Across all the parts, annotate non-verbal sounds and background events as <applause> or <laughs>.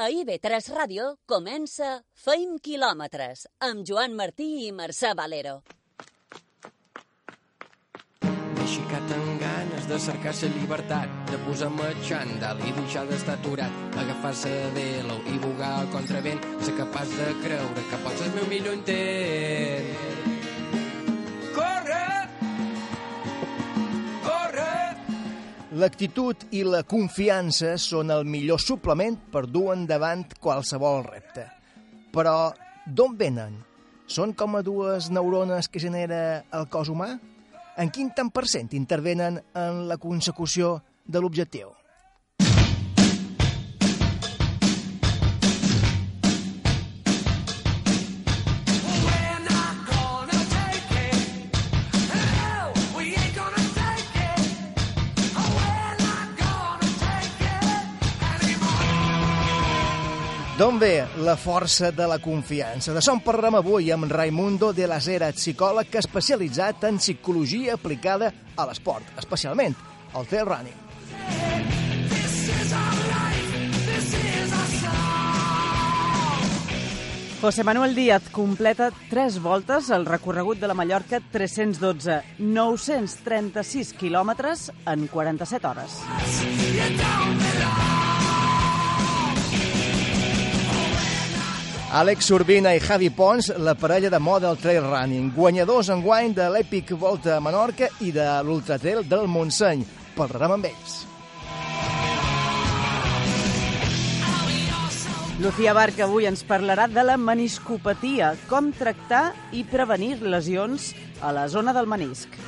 A IB3 Ràdio comença Feim quilòmetres amb Joan Martí i Mercè Valero. Aixecat amb ganes de cercar la llibertat, de posar-me xandall i deixar d'estar aturat, agafar-se de i bugar al contravent, ser capaç de creure que pots el meu millor intent. L'actitud i la confiança són el millor suplement per dur endavant qualsevol repte. Però d'on venen? Són com a dues neurones que genera el cos humà? En quin tant per cent intervenen en la consecució de l'objectiu? D'on ve la força de la confiança? De som parlem avui amb Raimundo de la Zera, psicòleg especialitzat en psicologia aplicada a l'esport, especialment al trail running. José Manuel Díaz completa tres voltes al recorregut de la Mallorca 312, 936 quilòmetres en 47 hores. Àlex Urbina i Javi Pons, la parella de Model Trail Running, guanyadors en guany de l'Epic Volta a Menorca i de l'Ultra Trail del Montseny. Parlarem amb ells. Lucía Barca avui ens parlarà de la meniscopatia, com tractar i prevenir lesions a la zona del menisc.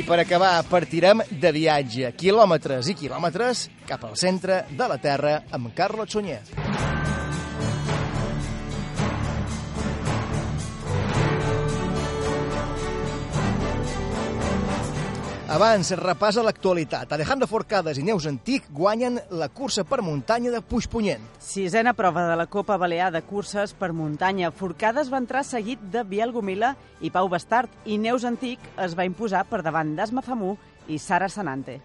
I per acabar, partirem de viatge, quilòmetres i quilòmetres, cap al centre de la Terra amb Carlos Sunyer. Abans, repasa l'actualitat. Alejandro Forcades i Neus Antic guanyen la cursa per muntanya de Puigpunyent. Sisena prova de la Copa Balear de curses per muntanya. Forcades va entrar seguit de Biel Gomila i Pau Bastard i Neus Antic es va imposar per davant d'Asma Famú i Sara Sanante.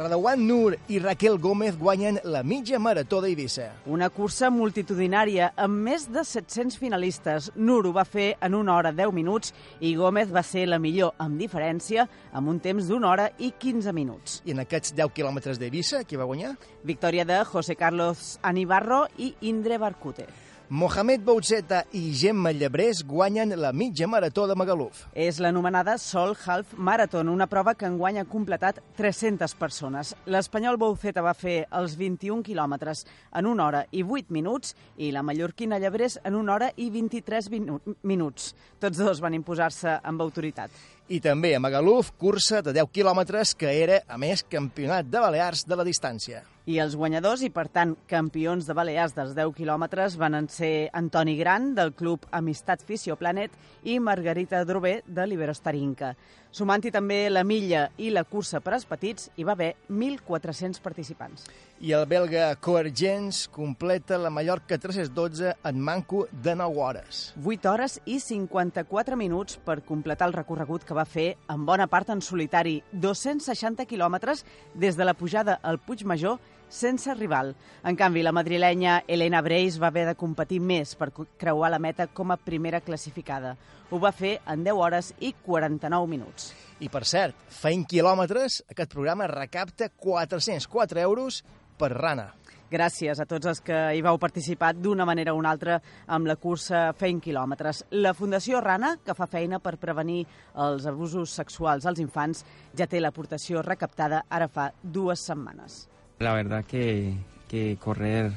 Radauan Nur i Raquel Gómez guanyen la mitja marató d'Eivissa. Una cursa multitudinària amb més de 700 finalistes. Nur ho va fer en una hora 10 minuts i Gómez va ser la millor amb diferència amb un temps d'una hora i 15 minuts. I en aquests 10 quilòmetres d'Eivissa, qui va guanyar? Victòria de José Carlos Anibarro i Indre Barcute. Mohamed Boutzeta i Gemma Llebrés guanyen la mitja marató de Magaluf. És l'anomenada Sol Half Marathon, una prova que enguany ha completat 300 persones. L'espanyol Bouceta va fer els 21 quilòmetres en una hora i 8 minuts i la mallorquina Llebrés en una hora i 23 minu minuts. Tots dos van imposar-se amb autoritat. I també a Magaluf, cursa de 10 quilòmetres que era, a més, campionat de Balears de la distància. I els guanyadors i, per tant, campions de Balears dels 10 quilòmetres van ser Antoni Gran, del club Amistat Fisioplanet, i Margarita Drové, de l'Iberostarinca. Sumant-hi també la milla i la cursa per als petits, hi va haver 1.400 participants. I el belga Coergens completa la Mallorca 312 en manco de 9 hores. 8 hores i 54 minuts per completar el recorregut que va fer en bona part en solitari, 260 quilòmetres des de la pujada al Puig Major sense rival. En canvi, la madrilenya Elena Breis va haver de competir més per creuar la meta com a primera classificada. Ho va fer en 10 hores i 49 minuts. I, per cert, feint quilòmetres, aquest programa recapta 404 euros per Rana. Gràcies a tots els que hi vau participar d'una manera o una altra amb la cursa Feint quilòmetres. La Fundació Rana, que fa feina per prevenir els abusos sexuals als infants, ja té l'aportació recaptada ara fa dues setmanes. La verdad que, que correr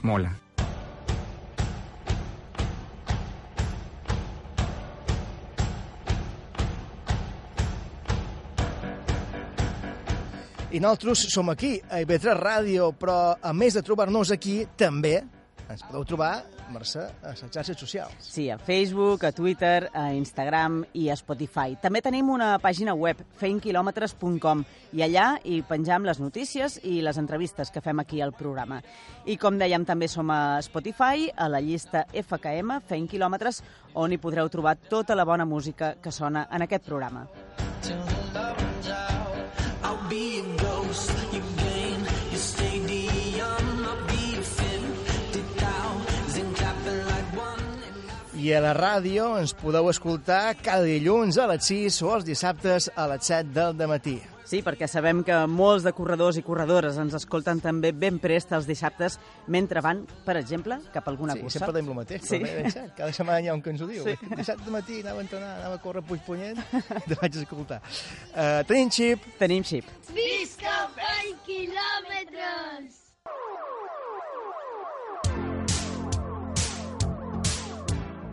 mola. I nosaltres som aquí, a IB3 Ràdio, però a més de trobar-nos aquí, també ens podeu trobar, Mercè, a les xarxes socials. Sí, a Facebook, a Twitter, a Instagram i a Spotify. També tenim una pàgina web, feinquilometres.com, i allà hi penjam les notícies i les entrevistes que fem aquí al programa. I com dèiem, també som a Spotify, a la llista FKM, Feint Quilòmetres, on hi podreu trobar tota la bona música que sona en aquest programa. Till the love runs out, I'll be I a la ràdio ens podeu escoltar cada dilluns a les 6 o els dissabtes a les 7 del matí. Sí, perquè sabem que molts de corredors i corredores ens escolten també ben prest els dissabtes mentre van, per exemple, cap a alguna sí, cursa. sempre dèiem el mateix, Sí. però cert. Cada setmana hi ha un que ens ho diu. Sí. Sí. Dissabte de matí anava a entrenar, anava a córrer a Puigpunyent, <laughs> te vaig escoltar. Uh, tenim xip, Tenim xip. Visca 20 quilòmetres!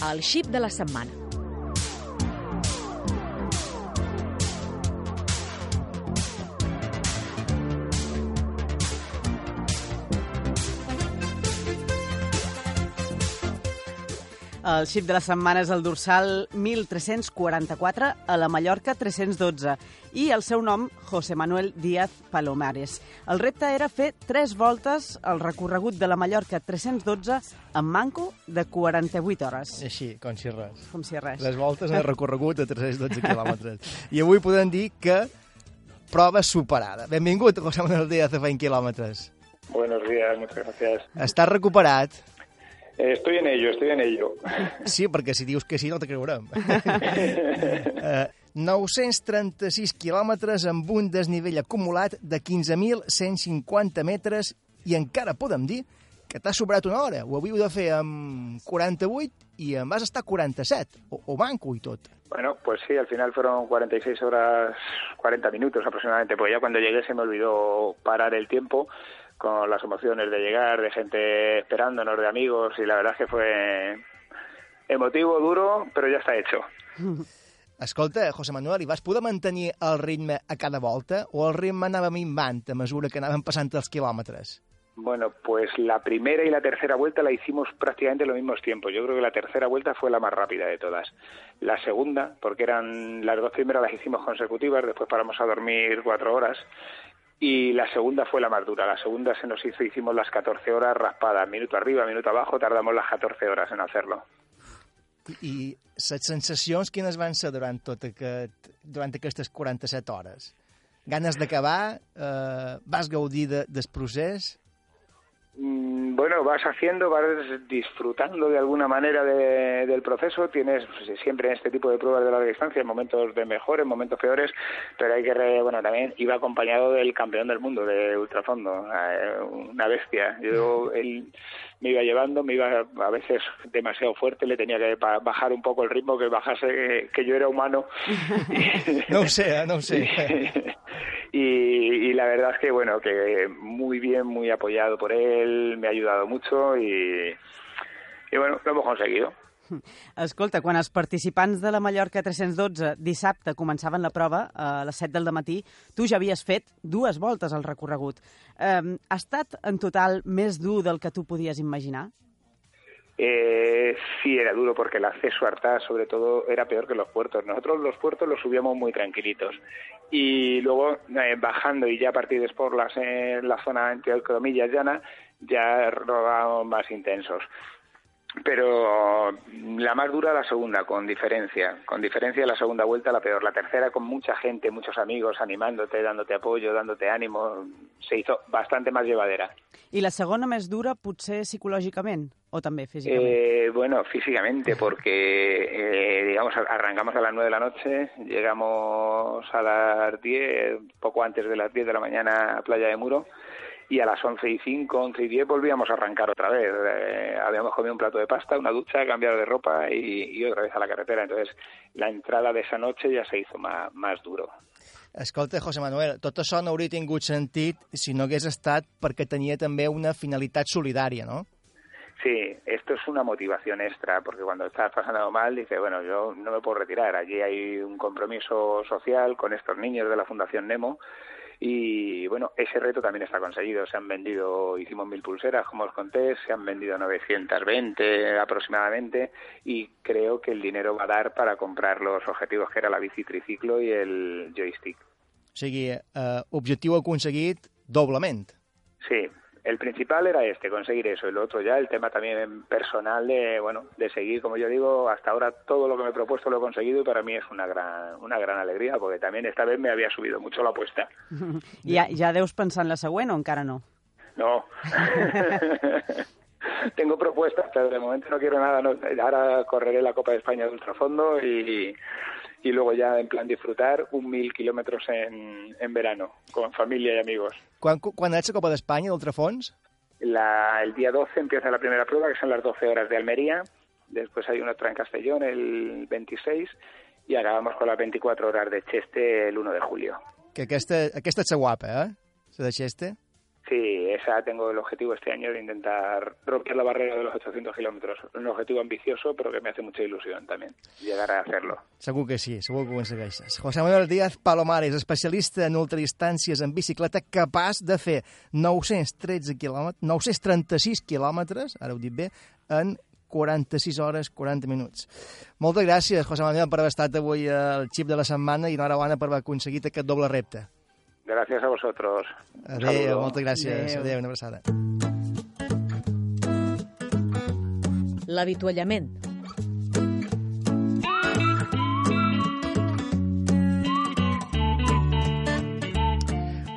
El xip de la setmana. El xip de la setmana és el dorsal 1344 a la Mallorca 312 i el seu nom, José Manuel Díaz Palomares. El repte era fer tres voltes al recorregut de la Mallorca 312 en manco de 48 hores. així, com si res. Com si res. Les voltes de recorregut a 312 quilòmetres. I avui podem dir que prova superada. Benvingut, José Manuel Díaz, a 20 quilòmetres. Buenos días, muchas gracias. Estàs recuperat? Eh, estoy en ello, estoy en ello. <laughs> Sí, perquè si dius que sí no te creurem. <laughs> eh, 936 quilòmetres amb un desnivell acumulat de 15.150 metres i encara podem dir que t'ha sobrat una hora. Ho havíeu de fer amb 48 i en vas estar 47, o, o manco i tot. Bueno, pues sí, al final fueron 46 horas, 40 minutos aproximadamente, porque ya cuando llegué se me olvidó parar el tiempo con las emociones de llegar, de gente esperándonos, de amigos, y la verdad es que fue emotivo, duro, pero ya está hecho. <laughs> Escolta, José Manuel, i vas poder mantenir el ritme a cada volta o el ritme anava minvant a mesura que anaven passant els quilòmetres? Bueno, pues la primera y la tercera vuelta la hicimos prácticamente en los mismos tiempos. Yo creo que la tercera vuelta fue la más rápida de todas. La segunda, porque eran las dos primeras las hicimos consecutivas, después paramos a dormir cuatro horas. Y la segunda fue la más dura. La segunda se nos hizo, hicimos las 14 horas raspadas, minuto arriba, minuto abajo, tardamos las 14 horas en hacerlo. I les sensacions quines van ser durant, tot aquest, durant aquestes 47 hores? Ganes d'acabar? Eh, vas gaudir de, del procés? Mm, Bueno, vas haciendo, vas disfrutando de alguna manera de- del proceso. Tienes pues, siempre en este tipo de pruebas de larga distancia momentos de mejores, momentos peores, pero hay que, re- bueno, también iba acompañado del campeón del mundo de ultrafondo, eh, una bestia. Yo, él me iba llevando, me iba a veces demasiado fuerte, le tenía que bajar un poco el ritmo, que bajase, que, yo era humano. No <laughs> eh, <laughs> no sé. <laughs> y, y la verdad es que bueno que muy bien muy apoyado por él me ha ayudado mucho y, y bueno lo hemos conseguido Escolta, quan els participants de la Mallorca 312 dissabte començaven la prova a les 7 del matí, tu ja havies fet dues voltes al recorregut. Eh, ha estat en total més dur del que tu podies imaginar? Eh, sí era duro porque el acceso a Artá sobre todo era peor que los puertos. Nosotros los puertos los subíamos muy tranquilitos y luego eh, bajando y ya a partir de Sporlas en la zona entre comillas llana ya rodábamos más intensos. Pero la más dura la segunda, con diferencia. Con diferencia la segunda vuelta la peor. La tercera con mucha gente, muchos amigos animándote, dándote apoyo, dándote ánimo. Se hizo bastante más llevadera. I la segona més dura potser psicològicament o també físicament? Eh, bueno, físicamente, porque eh, digamos arrancamos a las 9 de la noche, llegamos a las 10, poco antes de las 10 de la mañana a Playa de Muro, y a las 11 y 5, 11 y 10 volvíamos a arrancar otra vez. Eh, habíamos comido un plato de pasta, una ducha, cambiar de ropa y, y otra vez a la carretera. Entonces, la entrada de esa noche ya se hizo más, más duro. Escolta, José Manuel, tot això no hauria tingut sentit si no hagués estat perquè tenia també una finalitat solidària, no? Sí, esto es una motivación extra, porque cuando estás pasando mal, dices, bueno, yo no me puedo retirar. Allí hay un compromiso social con estos niños de la Fundación Nemo. Y bueno, ese reto también está conseguido. Se han vendido, hicimos mil pulseras, como os conté, se han vendido 920 aproximadamente y creo que el dinero va a dar para comprar los objetivos que era la bici triciclo y el joystick. O sigui, eh, objectiu aconseguit doblement. Sí, el principal era este, conseguir eso, y lo otro ya el tema también personal de, bueno, de seguir, como yo digo, hasta ahora todo lo que me he propuesto lo he conseguido y para mí es una gran, una gran alegría, porque también esta vez me había subido mucho la apuesta. <laughs> Ja, ja deus pensar en la següent o encara no? No. <laughs> Tengo propuestas, pero de momento no quiero nada. No. Ahora correré la Copa de España de ultrafondo y, y luego ya en plan disfrutar un mil kilómetros en, en verano con familia y amigos. Quan, quan ets a Copa d'Espanya, d'ultrafons? La, el día 12 empieza la primera prueba, que son las 12 horas de Almería. Después hay una otra en Castellón el 26 y acabamos con las 24 horas de Cheste el 1 de julio. Que aquesta, aquesta ets guapa, eh? La de Xeste. Sí, esa tengo el objetivo este año de intentar romper la barrera de los 800 kilómetros. Un objetivo ambicioso, pero que me hace mucha ilusión también, llegar a hacerlo. Segur que sí, segur que ho aconsegueixes. José Manuel Díaz Palomares, especialista en ultradistàncies en bicicleta, capaç de fer 913 quilòmetres, 936 quilòmetres, ara ho dic bé, en 46 hores, 40 minuts. Moltes gràcies, José Manuel, per haver estat avui al xip de la setmana i enhorabona per haver aconseguit aquest doble repte. Gracias a vosotros. Un Adéu, saludo. moltes gràcies. Adéu. Adéu, una abraçada. L'avituallament.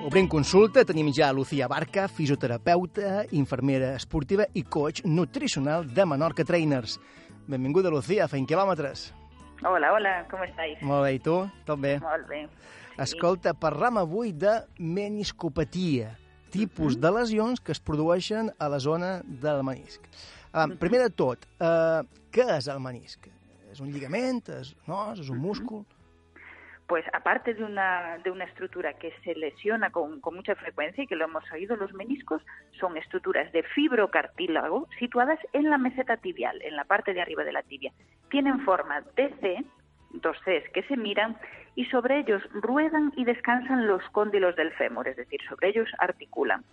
Obrim consulta, tenim ja Lucía Barca, fisioterapeuta, infermera esportiva i coach nutricional de Menorca Trainers. Benvinguda, Lucía, fent quilòmetres. Hola, hola, com estáis? Molt bé, i tu? Tot bé? Molt bé. Escolta, parlam avui de meniscopatia, tipus de lesions que es produeixen a la zona del menisc. Um, primer de tot, uh, què és el menisc? És un lligament? És un os? És un múscul? Pues aparte de una, de una estructura que se lesiona con, con mucha frecuencia y que lo hemos oído, los meniscos son estructuras de fibrocartílago situadas en la meseta tibial, en la parte de arriba de la tibia. Tienen forma de C, dos Cs que se miran, y sobre ellos ruedan y descansan los cóndilos del fémur, es decir, sobre ellos articulan.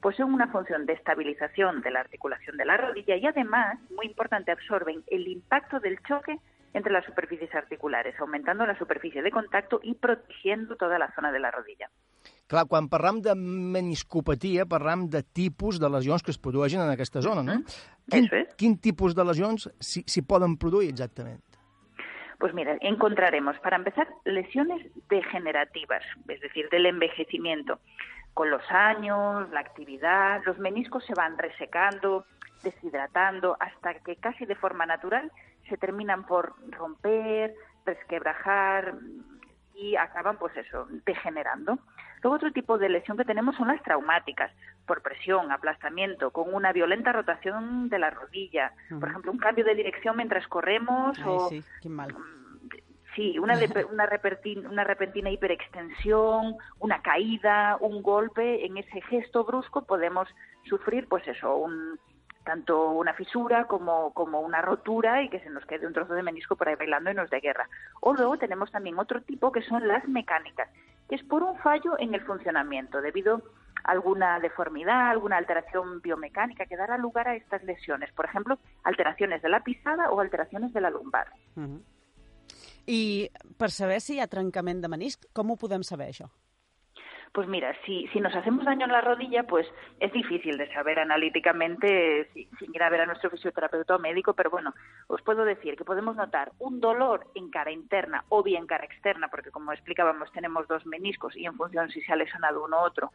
Poseen una función de estabilización de la articulación de la rodilla y además, muy importante, absorben el impacto del choque entre las superficies articulares, aumentando la superficie de contacto y protegiendo toda la zona de la rodilla. Clar, quan parlam de meniscopatia, parlam de tipus de lesions que es produeixen en aquesta zona, no? Quin, Eso es. quin tipus de lesions s'hi s'hi poden produir exactament? Pues mira, encontraremos, para empezar, lesiones degenerativas, es decir, del envejecimiento. Con los años, la actividad, los meniscos se van resecando, deshidratando, hasta que casi de forma natural se terminan por romper, resquebrajar y acaban, pues eso, degenerando. Luego otro tipo de lesión que tenemos son las traumáticas, por presión, aplastamiento, con una violenta rotación de la rodilla. Por ejemplo, un cambio de dirección mientras corremos o sí, mal. Sí, una, una, repentina, una repentina hiperextensión, una caída, un golpe, en ese gesto brusco podemos sufrir, pues eso, un, tanto una fisura como, como una rotura y que se nos quede un trozo de menisco por ahí bailando y nos de guerra. O luego tenemos también otro tipo que son las mecánicas, que es por un fallo en el funcionamiento, debido a alguna deformidad, alguna alteración biomecánica que dará lugar a estas lesiones. Por ejemplo, alteraciones de la pisada o alteraciones de la lumbar. Uh -huh. Per saber si hi ha trencament de menisc, com ho saber, això? Pues mira, si, si nos hacemos daño en la rodilla, pues es difícil de saber analíticamente si- sin ir a ver a nuestro fisioterapeuta o médico, pero bueno, os puedo decir que podemos notar un dolor en cara interna o bien cara externa, porque como explicábamos tenemos dos meniscos y en función si se ha lesionado uno u otro,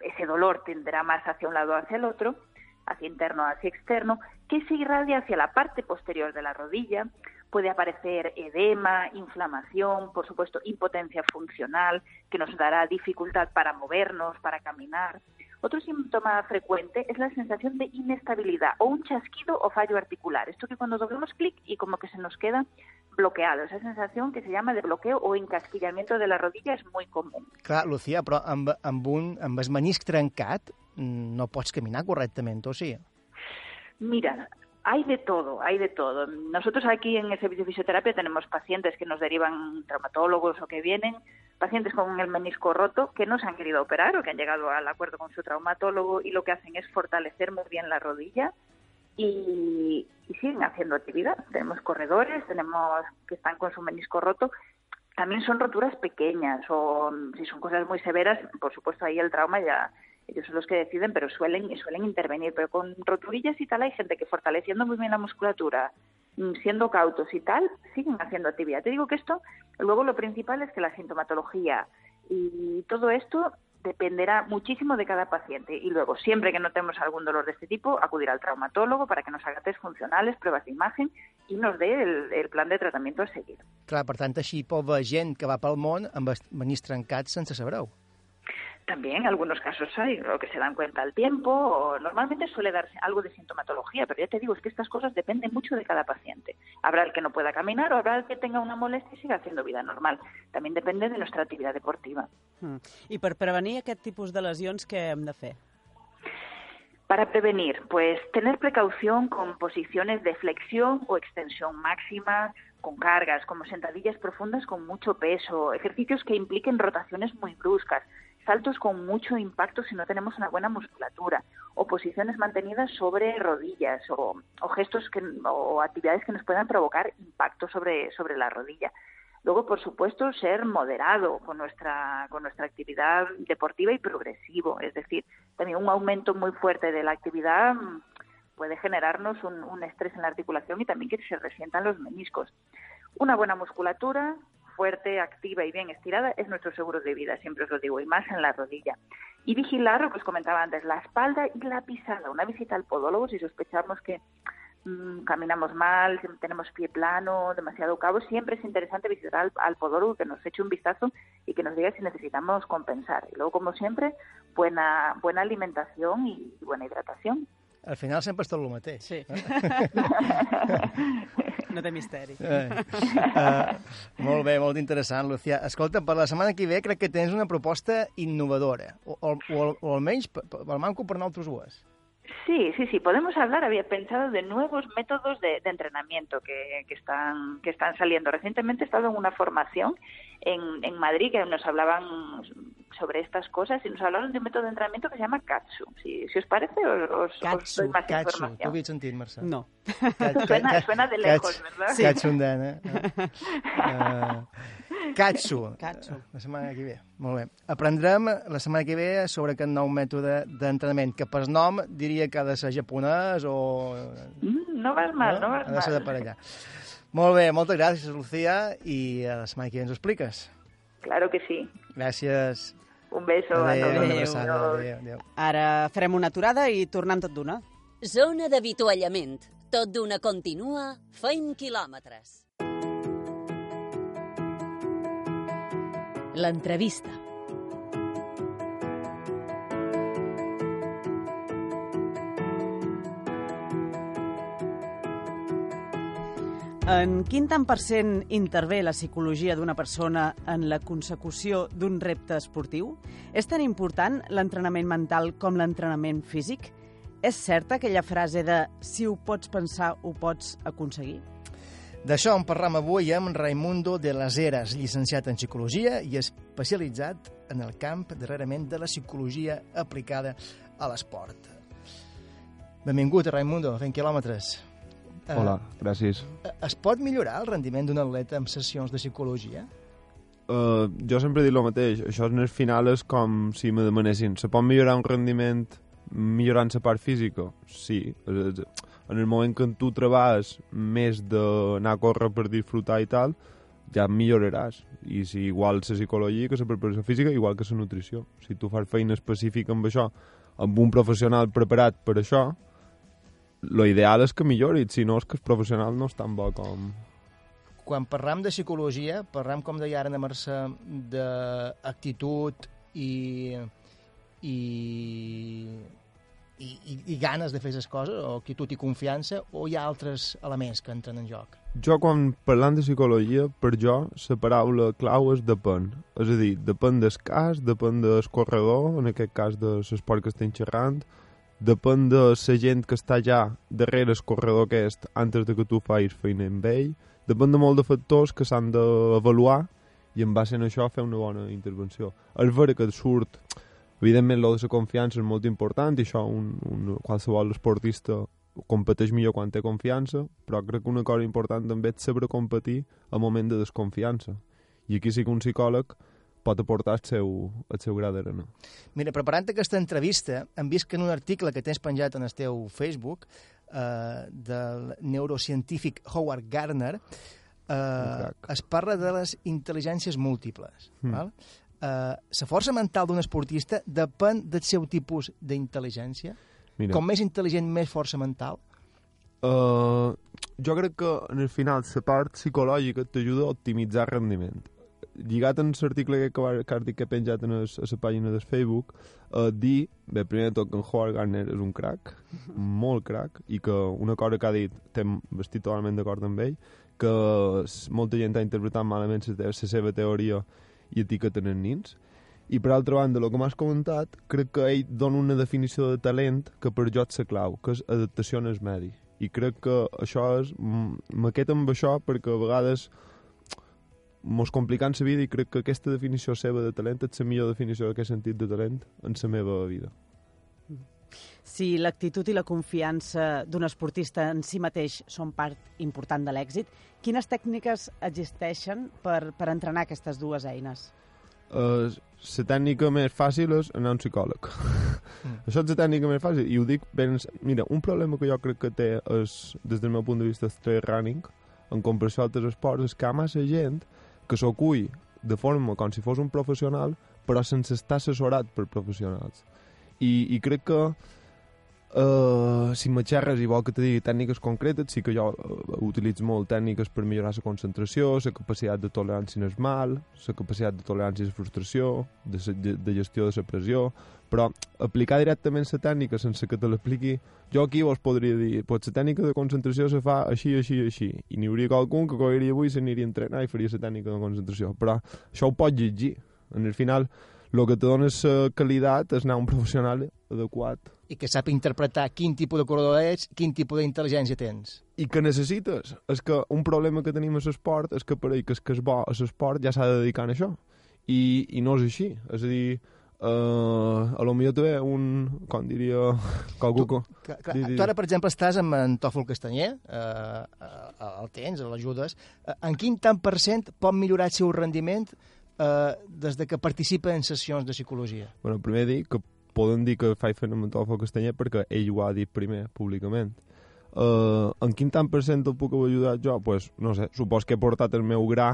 ese dolor tenderá más hacia un lado o hacia el otro, hacia interno hacia externo, que se irradia hacia la parte posterior de la rodilla. Puede aparecer edema, inflamación, por supuesto, impotencia funcional, que nos dará dificultad para movernos, para caminar. Otro síntoma frecuente es la sensación de inestabilidad o un chasquido o fallo articular. Esto que cuando doblamos clic y como que se nos queda bloqueado. Esa sensación que se llama de bloqueo o encasquillamiento de la rodilla es muy común. Clar, Lucía, però amb, amb, un, amb el menisc trencat mm, no pots caminar correctament, o sí? Mira, hay de todo, hay de todo. Nosotros aquí en el servicio de fisioterapia tenemos pacientes que nos derivan traumatólogos o que vienen, pacientes con el menisco roto que no se han querido operar o que han llegado al acuerdo con su traumatólogo y lo que hacen es fortalecer muy bien la rodilla y, siguen haciendo actividad. Tenemos corredores, tenemos que están con su menisco roto. También son roturas pequeñas o si son cosas muy severas, por supuesto ahí el trauma ya ellos son los que deciden, pero suelen, suelen intervenir. Pero con roturillas y tal hay gente que fortaleciendo muy bien la musculatura, mm, siendo cautos y tal, siguen haciendo actividad. Te digo que esto, luego lo principal es que la sintomatología y todo esto dependerá muchísimo de cada paciente. Y luego, siempre que notemos algún dolor de este tipo, acudir al traumatólogo para que nos haga test funcionales, pruebas de imagen i nos dé el, el plan de tractament a seguir. Clar, per tant, així haver gent que va pel món amb els manís trencats sense saber-ho. También algunos casos hay lo que se dan cuenta al tiempo, o normalmente suele darse algo de sintomatología, pero ya te digo, es que estas cosas dependen mucho de cada paciente. Habrá el que no pueda caminar o habrá el que tenga una molestia y siga haciendo vida normal. También depende de nuestra actividad deportiva. Mm. I per prevenir aquest tipus de lesions, què hem de fer? Para prevenir, pues tener precaución con posiciones de flexión o extensión máxima, con cargas, como sentadillas profundas con mucho peso, ejercicios que impliquen rotaciones muy bruscas, saltos con mucho impacto si no tenemos una buena musculatura, o posiciones mantenidas sobre rodillas, o, gestos que, o actividades que nos puedan provocar impacto sobre, sobre la rodilla. Luego, por supuesto, ser moderado con nuestra, con nuestra actividad deportiva y progresivo. Es decir, también un aumento muy fuerte de la actividad mm, puede generarnos un estrés en la articulación y también que se resientan los meniscos. Una buena musculatura, fuerte, activa y bien estirada es nuestro seguro de vida, siempre os lo digo, y más en la rodilla. Y vigilar, lo que os comentaba antes, la espalda y la pisada. Una visita al podólogo si sospechamos que mmm, caminamos mal, tenemos pie plano, demasiado cabo, siempre es interesante visitar al, al, podólogo que nos eche un vistazo y que nos diga si necesitamos compensar. Y luego, como siempre, buena, buena alimentación y buena hidratación. Al final sempre és tot el mateix. Sí. <laughs> no té misteri. Eh, uh, molt bé, molt interessant, Lucía. Escolta, per la setmana que ve crec que tens una proposta innovadora, o, o, o, o almenys per manco per nosaltres dues. Sí, sí, sí, podemos hablar, había pensado de nuevos métodos de, de entrenamiento que, que, están, que están saliendo. Recientemente he estado en una formación en, en Madrid que nos hablaban sobre estas cosas y nos hablaron de un método de entrenamiento que se llama Katsu. Si, si os parece, os, Katsu, os doy más Katsu. información. Havies sentit, Mercè? No. <laughs> Suena, suena de lejos, ¿verdad? Sí. <laughs> Katsu, eh? Uh, Katsu. Katsu. La setmana que ve. Molt bé. Aprendrem la setmana que ve sobre aquest nou mètode d'entrenament, que per nom diria que ha de ser japonès o... Mm, no vas mal, no, no vas Ha de ser de mal. per allà. Molt bé, moltes gràcies, Lucía, i a la setmana que ve ens ho expliques. Claro que sí. Gràcies. Un beso a Adéu, todos. una abraçada. Adéu, adéu. Ara farem una aturada i tornem tot d'una. Zona d'avituallament. Tot d'una continua, feim quilòmetres. L'entrevista. En quin tant per cent intervé la psicologia d'una persona en la consecució d'un repte esportiu? És tan important l'entrenament mental com l'entrenament físic? És certa aquella frase de si ho pots pensar, ho pots aconseguir? D'això en parlam avui amb Raimundo de las Heras, llicenciat en Psicologia i especialitzat en el camp darrerament de la psicologia aplicada a l'esport. Benvingut, Raimundo, fent quilòmetres. Hola, gràcies. Eh, es pot millorar el rendiment d'un atleta amb sessions de psicologia? Uh, jo sempre dit el mateix, això en el final és com si me demanessin, se pot millorar un rendiment millorant la part física? Sí. En el moment que tu treballes més d'anar a córrer per disfrutar i tal, ja milloraràs. I si igual la psicologia que la preparació física, igual que la nutrició. Si tu fas feina específica amb això, amb un professional preparat per això, lo ideal és que millori, si no és que el professional no és tan bo com... Quan parlam de psicologia, parlam, com deia ara na Mercè, d'actitud i, i, i, i, i ganes de fer les coses, o actitud i confiança, o hi ha altres elements que entren en joc? Jo, quan parlant de psicologia, per jo, la paraula clau és depèn. És a dir, depèn del cas, depèn del corredor, en aquest cas de l'esport que estem xerrant, depèn de la gent que està ja darrere el corredor aquest antes de que tu facis feina amb ell, depèn de molt de factors que s'han d'avaluar i en base a això fer una bona intervenció. És vera que surt, evidentment, lo de la confiança és molt important i això un, un, qualsevol esportista competeix millor quan té confiança, però crec que una cosa important també és saber competir al moment de desconfiança. I aquí sí que un psicòleg pot aportar el seu, el seu gra d'arena. Mira, preparant aquesta entrevista, hem vist que en un article que tens penjat en el teu Facebook eh, del neurocientífic Howard Gardner eh, es parla de les intel·ligències múltiples. Mm. Val? Eh, la força mental d'un esportista depèn del seu tipus d'intel·ligència? Mira. Com més intel·ligent, més força mental? Uh, jo crec que en el final la part psicològica t'ajuda a optimitzar rendiment. Lligat en l'article que, va- que has dit que he penjat en es, a la pàgina del Facebook, uh, dir, bé, primer de tot que en Howard Gardner és un crack, <laughs> molt crack, i que una cosa que ha dit, estem estic totalment d'acord amb ell, que molta gent ha interpretat malament la seva teoria i etiqueten els nins. I per altra banda, el que m'has comentat, crec que ell dona una definició de talent que per jo és la clau, que és adaptació en el medi. I crec que això és... m- Me quedo amb això perquè a vegades mos complicant la vida i crec que aquesta definició seva de talent és la millor definició que he sentit de talent en la meva vida. Si l'actitud i la confiança d'un esportista en si mateix són part important de l'èxit, quines tècniques existeixen per, per entrenar aquestes dues eines? Uh, la tècnica més fàcil és anar a un psicòleg. Mm. Això és la tècnica més fàcil. I ho dic ben... Mira, un problema que jo crec que té és, des del meu punt de vista, el trail running, en comparació a altres esports, és que hi ha massa gent que s'ho cull de forma com si fos un professional, però sense estar assessorat per professionals. I, i crec que Uh, si me xerres i vol que te digui tècniques concretes, sí que jo uh, utilitzo molt tècniques per millorar la concentració, la capacitat de tolerància al mal, la capacitat de tolerància a la frustració, de, sa- de, gestió de la pressió, però aplicar directament la tècnica sense que te l'expliqui, jo aquí vos podria dir, pues la tècnica de concentració se fa així, així, així, i n'hi hauria qualcun que cogiria avui, s'aniria a entrenar i faria la tècnica de concentració, però això ho pots llegir. En el final, el que te dona la qualitat és anar un professional adequat I que sap interpretar quin tipus de corredor ets, quin tipus d'intel·ligència tens. i que necessites. És que un problema que tenim a l'esport és que per ell que és que és bo a l'esport ja s'ha de dedicar a això. I, I no és així. És a dir, uh, a lo millor també un, com diria, <laughs> qualcú... que- Clar, clar, tu ara, per exemple, estàs amb en Tòfol Castanyer, eh, eh, el tens, l'ajudes. Eh, en quin tant per cent pot millorar el seu rendiment eh, des de que participa en sessions de psicologia? Bueno, primer dir que poden dir que faig feina amb en Tòfol Castanyer perquè ell ho ha dit primer, públicament. Uh, en quin tant per cent el puc ajudar jo? pues, no sé, supos que he portat el meu gra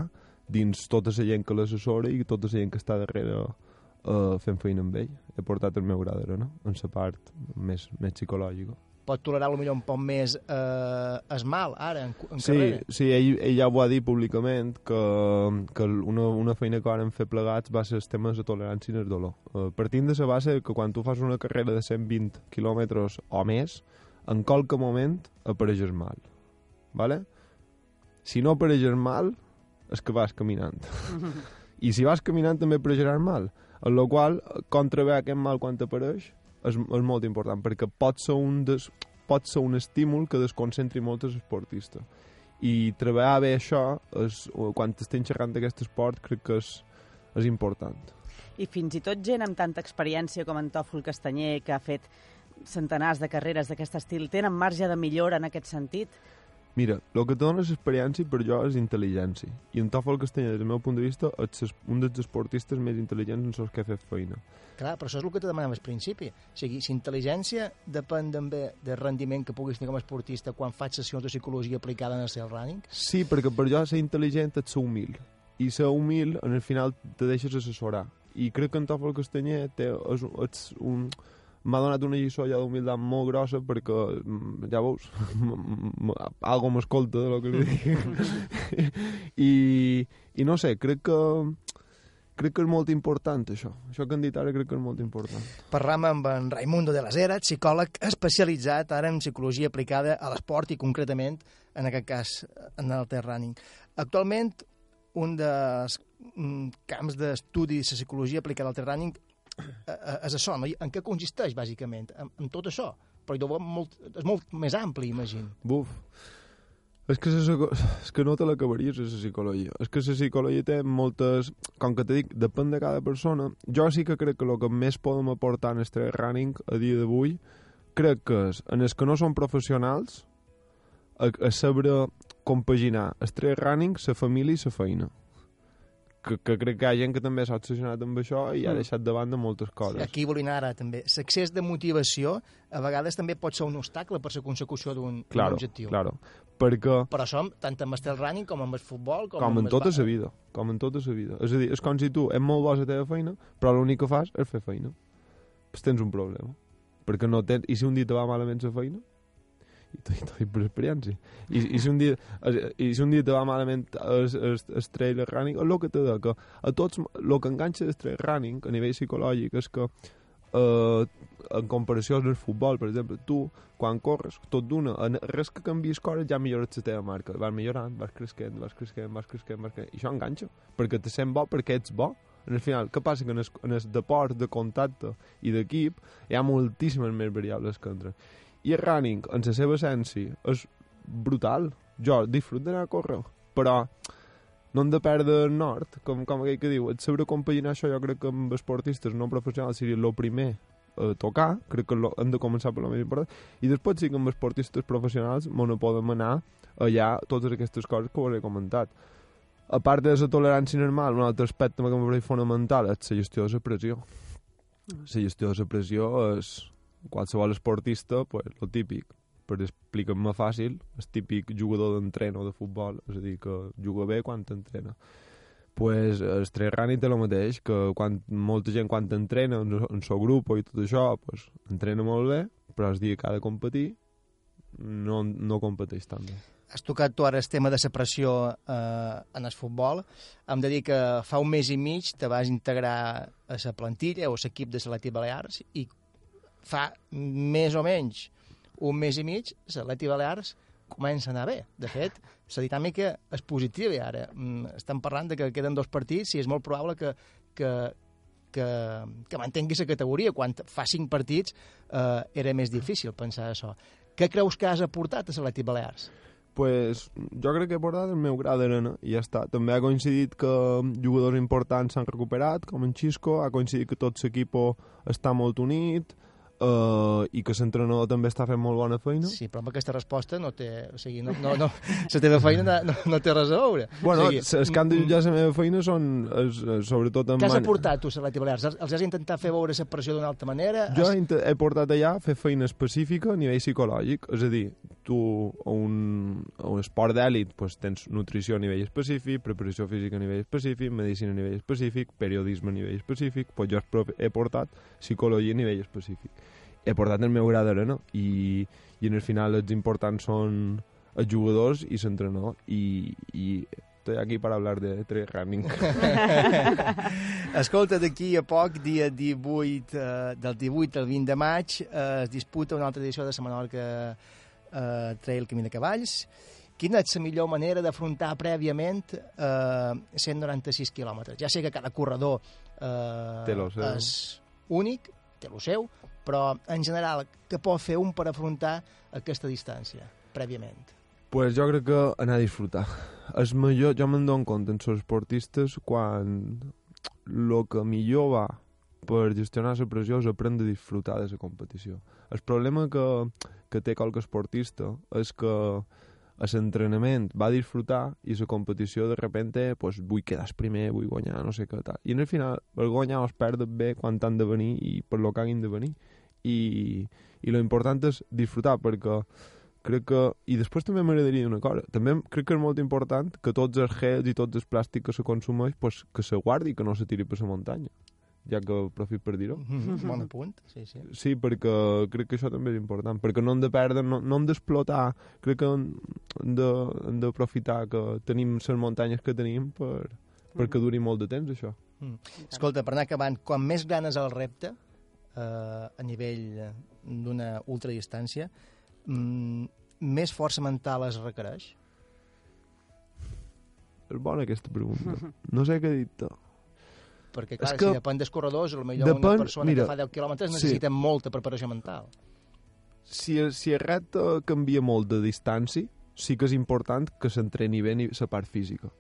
dins tota la gent que l'assessora i tota la gent que està darrere uh, fent feina amb ell. He portat el meu gra d'arena, en la part més, més psicològica. Pot tolerar potser un poc més eh, es mal, ara, en, en Sí, carrera? sí ell, ell ja ho ha dit públicament que, que una, una feina que vam fer plegats va ser el tema de la tolerància i el dolor. Uh, partint de la base que quan tu fas una carrera de 120 quilòmetres o més, en qualque moment apareixes mal. ¿vale? Si no apareixes mal, és que vas caminant. <laughs> I si vas caminant també apareixeràs mal. En la qual, contraveure aquest mal quan t'apareix és, és molt important, perquè pot ser un, des, pot ser un estímul que desconcentri molt els esportistes. I treballar bé això, és, quan estem xerrant d'aquest esport, crec que és, és important. I fins i tot gent amb tanta experiència com en Tòfol Castanyer, que ha fet centenars de carreres d'aquest estil, tenen marge de millora en aquest sentit? Mira, el que dona l'experiència per jo és intel·ligència. I en Tòfol Castanyer, des del meu punt de vista, és un dels esportistes més intel·ligents en els que ha fet feina. Clar, però això és el que te demanava al principi. O sigui, si intel·ligència depèn també del rendiment que puguis tenir com a esportista quan faig sessions de psicologia aplicada en el seu running, Sí, perquè per jo ser intel·ligent és ser humil. I ser humil, en el final, te deixes assessorar. I crec que en Tòfol Castanyer té, és, és un... M'ha donat una lliçó ja d'humilitat molt grossa perquè, mm, ja veus, <laughs> algo m'escolta de lo que li dic. <laughs> I, I no sé, crec que crec que és molt important això. Això que han dit ara crec que és molt important. Parlam amb en Raimundo de las Heras, psicòleg especialitzat ara en psicologia aplicada a l'esport i concretament, en aquest cas, en el trail running. Actualment, un dels mm, camps d'estudi de la psicologia aplicada al trail running és això, no? En què consisteix, bàsicament? En, en tot això. Però molt, és molt més ampli, imagino. Buf. És que, psico- és que no te l'acabaries, la psicologia. És que la psicologia té moltes... Com que te dic, depèn de cada persona. Jo sí que crec que el que més podem aportar en el trail running a dia d'avui crec que és, en els que no són professionals, a, a saber compaginar el trail running, la família i la feina. Que, que crec que hi ha gent que també s'ha obsessionat amb això i ha Mm. deixat de banda moltes coses. Aquí volia anar ara, també. L'accés de motivació a vegades també pot ser un obstacle per la consecució d'un Claro, objectiu. claro. Perquè Però som tant amb el running com amb el futbol, com, com en tota ba- la vida, com en tota la vida. És a dir, és com si tu ets molt bo a la teva feina, però l'únic que fas és fer feina. Pues tens un problema. Perquè no tens... I si un dia te va malament la feina? I t'ho t'ho dic per experiència. I, i, si un dia, I si un dia te va malament el, el, el trail running, el que te de que a tots, el que enganxa el trail running a nivell psicològic és que eh, en comparació amb el futbol, per exemple, tu, quan corres, tot d'una, res que canvies coses ja millores la teva marca. Vas millorant, vas creixent, vas creixent, vas creixent, vas creixent. I això enganxa, perquè te sent bo, perquè ets bo. En el final, què passa? Que en el, en el deport de contacte i d'equip hi ha moltíssimes més variables que entren. I el running, en la seva essència, és brutal. Jo disfruto d'anar a córrer, però no hem de perdre el nord, com, com aquell que diu. Et saber compaginar això jo crec que amb esportistes no professionals seria el primer a tocar, crec que lo, hem de començar per lo més important, i després sí que amb esportistes professionals no no podem anar allà totes aquestes coses que us he comentat. A part de la tolerància normal, un altre aspecte que pareix fonamental és la gestió de la pressió. La gestió de la pressió és qualsevol esportista, pues, lo típic, per explicar-me fàcil, el típic jugador d'entreno de futbol, és a dir, que juga bé quan t'entrena. pues el running té el mateix, que quan, molta gent quan t'entrena en, en seu grup i tot això, pues, entrena molt bé, però el dia que ha de competir no, no competeix tan bé. Has tocat tu ara el tema de la pressió eh, en el futbol. Hem de dir que fa un mes i mig te vas integrar a la plantilla o a l'equip de l'Atleti Balears i fa més o menys un mes i mig l'Atleti Balears comença a anar bé. De fet, la dinàmica és positiva ara mm, estem parlant de que queden dos partits i és molt probable que, que, que, que mantengui la categoria. Quan fa cinc partits eh, era més difícil pensar això. Què creus que has aportat a l'Atleti Balears? pues, jo crec que he portat el meu gra d'arena i ja està. També ha coincidit que jugadors importants s'han recuperat, com en Xisco, ha coincidit que tot l'equip està molt unit, uh, i que l'entrenador també està fent molt bona feina. Sí, però amb aquesta resposta no té... O sigui, no, no, no, la teva feina no, no té res a veure. Bueno, o sigui, els que han de jutjar la meva feina són, és, sobretot... En Què has man- aportat tu a Balears? Els- Els has intentat fer veure la pressió d'una altra manera? Jo Has... he, portat allà a fer feina específica a nivell psicològic, és a dir, tu a un, a un esport d'èlit pues, tens nutrició a nivell específic, preparació física a nivell específic, medicina a nivell específic, periodisme a nivell específic, pues jo he portat psicologia a nivell específic. He portat el meu gra d'arena i, i en el final els importants són els jugadors i l'entrenador i, i estoy aquí para hablar de trail running. <laughs> Escolta, d'aquí a poc, dia 18, eh, del 18 al 20 de maig, eh, es disputa una altra edició de la Menorca eh, Trail Camí de Cavalls. Quina és la millor manera d'afrontar prèviament eh, 196 quilòmetres? Ja sé que cada corredor eh, Té és únic, té el seu, però en general, què pot fer un per afrontar aquesta distància prèviament? Pues jo crec que anar a disfrutar. És millor, jo me'n dono compte en els esportistes quan el que millor va per gestionar la pressió és aprendre a disfrutar de la competició. El problema que, que té qualque esportista és que a l'entrenament va disfrutar i la competició de repente pues, vull quedar primer, vull guanyar, no sé què tal. I en el final el guanyar o es perd bé quan han de venir i per lo que hagin de venir. I, i lo important és disfrutar perquè crec que... I després també m'agradaria una cosa. També crec que és molt important que tots els gels i tots els plàstics que se consumeix pues, que se guardi que no se tiri per la muntanya. Ja que aprofit per dir-ho. Bon apunt, sí, sí. Sí, perquè crec que això també és important, perquè no hem de perdre, no, no hem d'explotar, crec que hem hem de- hem d'aprofitar que tenim les muntanyes que tenim per, perquè duri molt de temps, això. Mm. Escolta, per anar acabant, quan més gran és el repte eh, a nivell d'una ultradistància, mm, més força mental es requereix? És bona aquesta pregunta. No sé què dir-te. Perquè, clar, És que si depèn dels corredors, potser una depèn- persona mira, que fa 10 quilòmetres sí. necessita molta preparació mental. Si, si el repte canvia molt de distància, sí que és important que s'entreni bé ni la part física.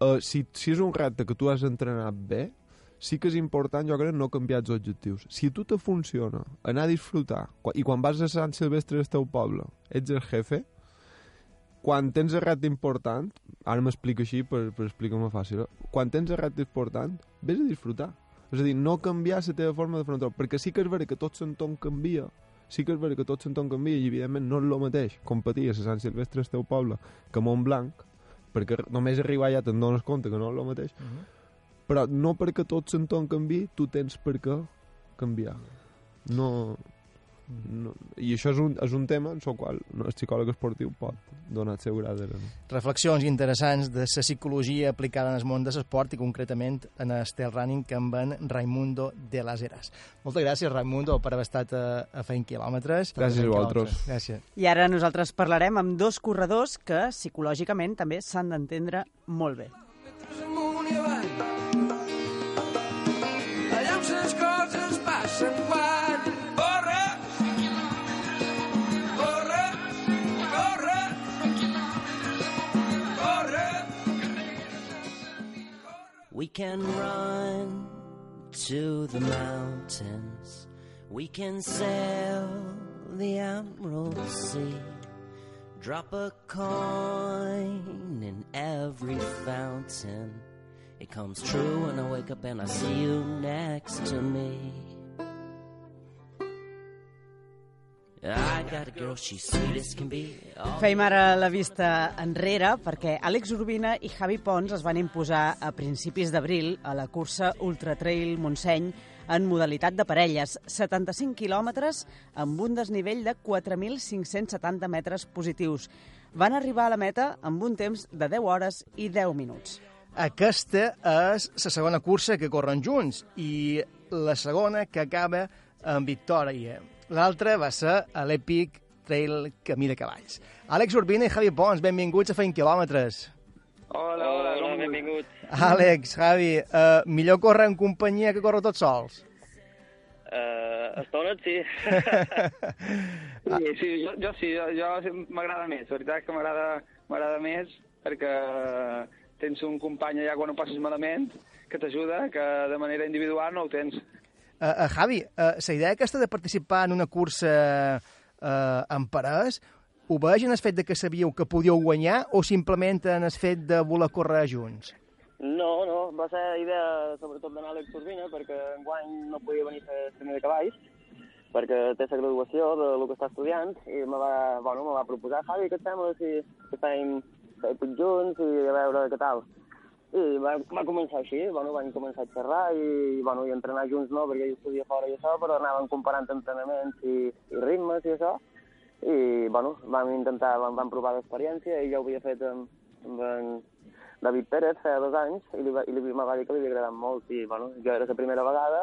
Uh, si, si és un repte que tu has entrenat bé, sí que és important, jo crec, no canviar els objectius. Si a tu te funciona anar a disfrutar, i quan vas a Sant Silvestre del teu poble, ets el jefe, quan tens el repte important, ara m'explico així per, per explicar-me fàcil, quan tens el repte important, vés a disfrutar. És a dir, no canviar la teva forma de fer perquè sí que és vera que tot l'entorn canvia, sí que és vera que tot l'entorn canvia i evidentment no és el mateix competir a Sant Silvestre al teu poble que a Montblanc, perquè només arribar allà te'n dones compte que no és el mateix, uh -huh. però no perquè tot l'entorn canvi, tu tens per què canviar. No, no, I això és un, és un tema en el qual el psicòleg esportiu pot donar el seu gra de... Reflexions interessants de la psicologia aplicada en el món de l'esport i concretament en el trail running que amb en Raimundo de las Heras. Moltes gràcies, Raimundo, per haver estat a, a feint quilòmetres. Gràcies a vosaltres. Gràcies. I ara nosaltres parlarem amb dos corredors que psicològicament també s'han d'entendre molt bé. We can run to the mountains. We can sail the Emerald Sea. Drop a coin in every fountain. It comes true when I wake up and I see you next to me. Fem ara la vista enrere perquè Àlex Urbina i Javi Pons es van imposar a principis d'abril a la cursa Ultra Trail Montseny en modalitat de parelles, 75 quilòmetres amb un desnivell de 4.570 metres positius. Van arribar a la meta amb un temps de 10 hores i 10 minuts. Aquesta és la segona cursa que corren junts i la segona que acaba amb victòria. L'altre va ser a l'Epic Trail Camí de Cavalls. Àlex Urbina i Javi Pons, benvinguts a Feint Quilòmetres. Hola, hola, hola benvinguts. Àlex, Javi, uh, millor córrer en companyia que córrer tots sols? Uh, estones, sí. <laughs> sí, sí, jo, jo sí, jo, jo m'agrada més, la veritat que m'agrada més perquè tens un company allà quan ho passes malament que t'ajuda, que de manera individual no ho tens. Uh, uh, Javi, uh, la idea aquesta de participar en una cursa uh, en parès, ho veig en el fet de que sabíeu que podíeu guanyar o simplement en el fet de voler córrer junts? No, no, va ser idea sobretot d'anar a l'Exurbina perquè enguany no podia venir a fer de cavalls perquè té la graduació de lo que està estudiant i me va, bueno, me va proposar Javi, què et sembla si, si fem, fem junts i a veure què tal. I va, va començar així, bueno, van començar a xerrar i, bueno, i entrenar junts no, perquè jo estudia fora i això, però anaven comparant entrenaments i, i ritmes i això. I, bueno, vam intentar, vam, vam provar l'experiència i ja ho havia fet amb, amb en David Pérez fa dos anys i, li, i li, va dir que li havia agradat molt i, bueno, jo era la primera vegada